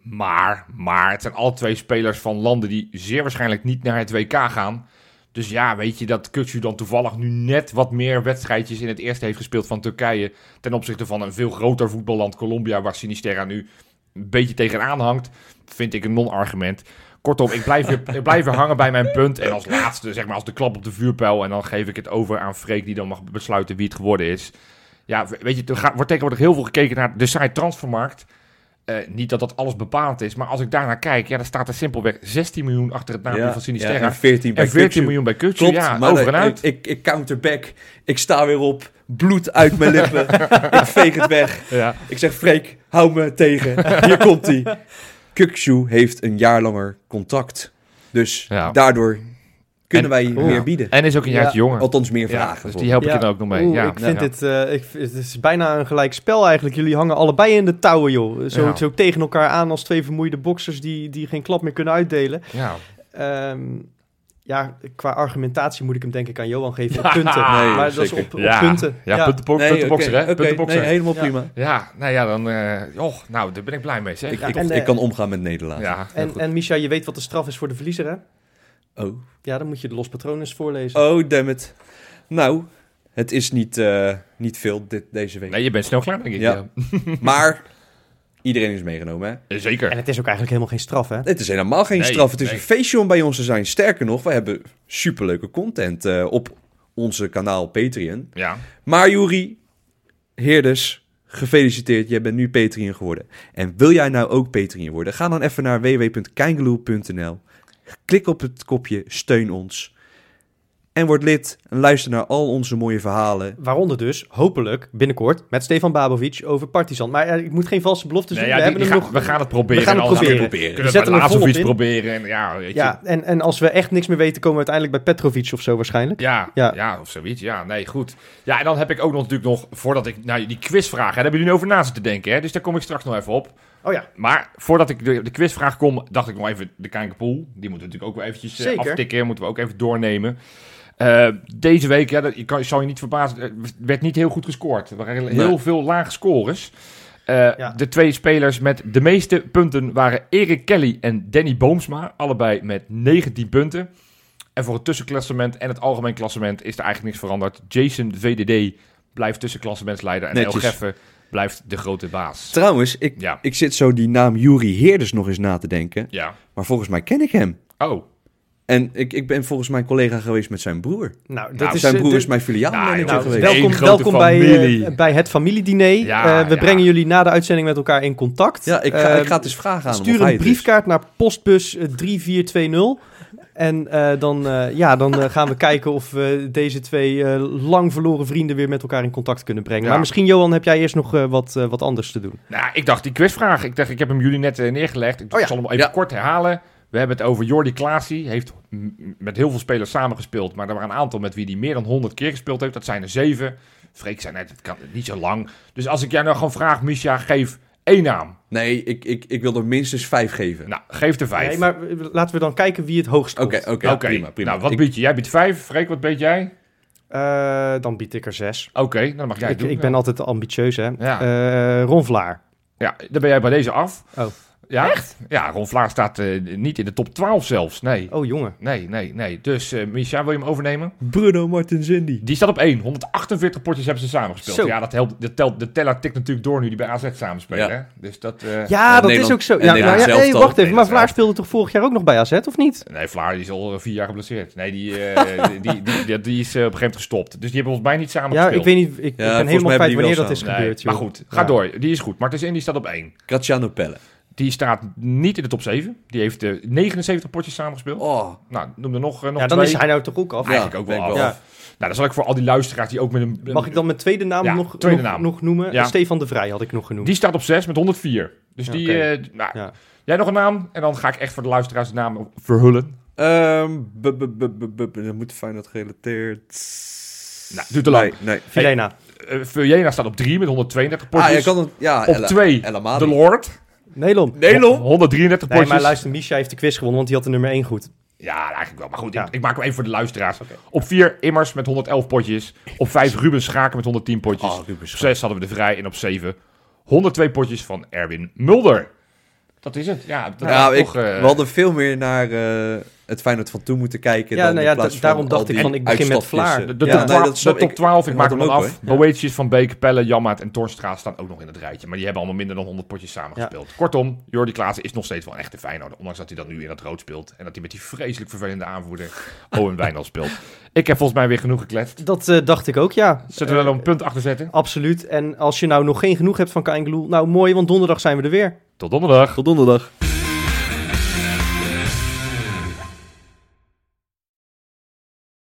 Maar, maar, het zijn alle twee spelers van landen die zeer waarschijnlijk niet naar het WK gaan. Dus ja, weet je dat Kukçu dan toevallig nu net wat meer wedstrijdjes in het eerste heeft gespeeld van Turkije. Ten opzichte van een veel groter voetballand Colombia, waar Sinisterra nu een beetje tegenaan hangt. Vind ik een non-argument. Kortom, ik blijf, weer, ik blijf hangen bij mijn punt. En als laatste, zeg maar, als de klap op de vuurpijl. En dan geef ik het over aan Freek, die dan mag besluiten wie het geworden is. Ja, weet je, er wordt tegenwoordig heel veel gekeken naar de site transfermarkt. Eh, niet dat dat alles bepaald is, maar als ik daarnaar kijk, ja, dan staat er simpelweg 16 miljoen achter het naamje Ja, van ja, Sinisterra. en 14 bij en 14 Kukçu. miljoen bij Kutsu. Klopt, ja, maar over en uit. Ik, ik, ik counterback. Ik sta weer op. Bloed uit mijn lippen. ik veeg het weg. ja. Ik zeg, Freek, hou me tegen. Hier komt hij. Kuksu heeft een jaar langer contact. Dus Ja. daardoor kunnen En- wij Oeh. meer bieden. En is ook een Ja. jaartje jonger. Althans, meer Ja, vragen. dus die help ik Ja. je dan ook nog mee. Oeh, ja. ik vind Ja. dit, eh, ik, het is bijna een gelijk spel eigenlijk. Jullie hangen allebei in de touwen, joh. Zo, Ja. zo tegen elkaar aan als twee vermoeide boxers die, die geen klap meer kunnen uitdelen. Ja. Ehm, ja, qua argumentatie moet ik hem denk ik aan Johan geven op Ja. punten. Nee, maar dat is op, op Ja. punten. Ja, Nee, puntenboxer, oké, hè? nee, helemaal Ja. prima. Ja, nou ja, dan... eh oh, nou, daar ben ik blij mee, zeg. Ik, Ja, ik, en, ik eh, kan omgaan met nederlaag. ja. En, en Misha, je weet wat de straf is voor de verliezer, hè? Oh. Ja, dan moet je de Los Patrones voorlezen. oh, damn it. Nou, het is niet, eh, niet veel dit, deze week. Nee, je bent snel klaar, denk ik. Ja. Maar iedereen is meegenomen, hè? Ja. Zeker. En het is ook eigenlijk helemaal geen straf, hè? Het is helemaal geen Nee, straf. Het is nee. een feestje om bij ons te zijn. Sterker nog, we hebben superleuke content eh, op onze kanaal Patreon. Ja. Maar Juri, Heerders, gefeliciteerd. Jij bent nu Patreon geworden. En wil jij nou ook Patreon worden? Ga dan even naar www.keingeloel.nl. Klik op het kopje Steun ons. En word lid en luister naar al onze mooie verhalen. Waaronder dus, hopelijk, binnenkort, met Stefan Babovic over Partizan. Maar eh, ik moet geen valse beloftes Nee, doen. ja, we, die- hebben die hem nog... we gaan het proberen. We gaan het en alles proberen. Kunnen We we zetten hem volop in. proberen. En, ja, weet je. Ja, en, en als we echt niks meer weten, komen we uiteindelijk bij Petrovic of zo waarschijnlijk. Ja, Ja. ja. of zoiets. Ja, nee, goed. Ja, en dan heb ik ook nog natuurlijk nog, voordat ik, nou, die quizvragen, daar hebben jullie nu over na zitten denken, hè? Dus daar kom ik straks nog even op. Oh ja, Maar voordat ik de, de quizvraag kom, dacht ik nog even de Kijkerpool. Die moeten we natuurlijk ook wel eventjes eh, Zeker. aftikken, moeten we ook even doornemen. Eh, deze week, ja, dat, je kan, zou je niet verbazen, er werd niet heel goed gescoord. Er waren heel Nee. veel lage scores. Eh, Ja. De twee spelers met de meeste punten waren Erik Kelly en Danny Boomsma. Allebei met 19 punten. En voor het tussenklassement en het algemeen klassement is er eigenlijk niks veranderd. Jason VDD blijft tussenklassementsleider en El Netjes. Blijft de grote baas. Trouwens, ik, Ja. ik zit zo die naam Juri Heerders nog eens na te denken. Ja. Maar volgens mij ken ik hem. Oh, En ik, ik ben volgens mijn collega geweest met zijn broer. nou, dat Nou, is... zijn eh, broer de- is mijn filiaalmanager Nou, geweest. wel- Welkom, welkom bij, eh, bij het familiediner. Ja, Eh, we ja. brengen jullie na de uitzending met elkaar in contact. Ja, ik ga, Eh, ik ga het eens vragen aan hem. Stuur een is. briefkaart naar postbus eh, 3420. En eh, dan, eh, ja, dan eh, gaan we kijken of we deze twee eh, lang verloren vrienden weer met elkaar in contact kunnen brengen. Ja. Maar misschien, Johan, heb jij eerst nog eh, wat, eh, wat anders te doen? Nou, ik dacht die quizvraag. Ik dacht, ik heb hem jullie net neergelegd. Ik Oh ja. zal hem even Ja. kort herhalen. We hebben het over Jordi Klaasie. Heeft met heel veel spelers samengespeeld. Maar er waren een aantal met wie hij meer dan 100 keer gespeeld heeft. Dat zijn er zeven. Freek zei net, het kan niet zo lang. Dus als ik jou nou gewoon vraag, Misha, geef één naam. Nee, ik, ik, ik wil er minstens vijf geven. Nou, geef er vijf. Nee, maar laten we dan kijken wie het hoogst Oké, oké, Oké, prima, prima. Nou, wat Ik- bied je? Jij biedt vijf. Freek, wat bied jij? Eh, dan bied ik er zes. Oké, nou, dan mag jij ik, doen. ik ben altijd ambitieus, hè. Ja. Eh, Ron Vlaar. Ja, dan ben jij bij deze af. Oh. Ja? Echt? Ja, Ron Vlaar staat eh, niet in de top 12 zelfs. Nee. Oh, jongen. Nee, nee, nee. Dus, eh Misha, wil je hem overnemen? Bruno Martins Indy. Die staat op 1. 148 potjes hebben ze samengespeeld. Zo. Ja, dat helpt, de, tel, de teller tikt natuurlijk door nu die bij AZ samenspelen. Ja. hè? Dus dat... eh, Ja, dat Nederland- is ook zo. Ja, nou ja, hey, wacht even. Maar Vlaar speelde toch vorig jaar ook nog bij AZ, of niet? Nee, Vlaar die is al vier jaar geblesseerd. Nee, die, eh, die, die, die, die is op een gegeven moment gestopt. Dus die hebben volgens mij niet Ja, samengespeeld. ik weet niet. Ik, ik ben helemaal kwijt wanneer dat is gebeurd, maar goed, ga Ja. door. Die is goed. Martens Indy staat op 1. Graziano Pelle. Die staat niet in de top 7. Die heeft eh, 79 potjes samengespeeld. Oh, Nou, noem er nog, eh, nog Ja, dan twee. is hij nou toch ook af. Ja. Eigenlijk ook wel af. wel Ja. Nou, dan zal ik voor al die luisteraars die ook met een... Mag ik dan mijn tweede naam Ja, nog, tweede nog, naam. nog noemen? Ja. Stefan de Vrij had ik nog genoemd. Die staat op 6 met 104. Dus Ja, die... oké. eh, nou, Ja. Jij nog een naam? En dan ga ik echt voor de luisteraars de naam verhullen. Ehm, bu- bu- dat moet Feyenoord gerelateerd... Nou, duurt te lang. Nee, nee. Uh, Vujena staat op 3 met 132 potjes. Ah, je kan het... Ja, op Ella- 2 Ella Madi. de Lord. Nelon. Nelon? 133 Nee, potjes. maar luister, Misha heeft de quiz gewonnen, want die had de nummer 1 goed. Ja, eigenlijk wel. Maar goed, Ja. ik, ik maak hem even voor de luisteraars. Op 4 Immers met 111 potjes. Op 5 Ruben Schaken met 110 potjes. Oh, Ruben op 6 hadden we de Vrij. En op 7 102 potjes van Erwin Mulder. Dat is het. Ja, dat Ja, is ik, toch, eh, we hadden veel meer naar eh, het Feyenoord van toen moeten kijken. Ja, dan nou in ja, plaats da- van daarom dacht ik van, ik begin met Vlaar. eh. De, de Ja, top nee, 12, dat de top ik. 12, ik Ik maak hem dan af. Ja. Boetjes van Beek, Pelle, Jammaat en Torstra staan ook nog in het rijtje. Maar die hebben allemaal minder dan 100 potjes samengespeeld. Kortom, Jordi Klaassen is nog steeds wel een echte Feyenoord. Ondanks dat hij dan nu in het rood speelt. En dat hij met die vreselijk vervelende aanvoerder Owen Wijnald speelt. Ik heb volgens mij weer genoeg gekletst. Dat eh, dacht ik ook, ja. Zullen we er nog een punt achter zetten? Absoluut. En als je nou nog geen genoeg hebt van Kaingeloel, nou mooi, want donderdag zijn we er weer. Tot donderdag. Tot donderdag.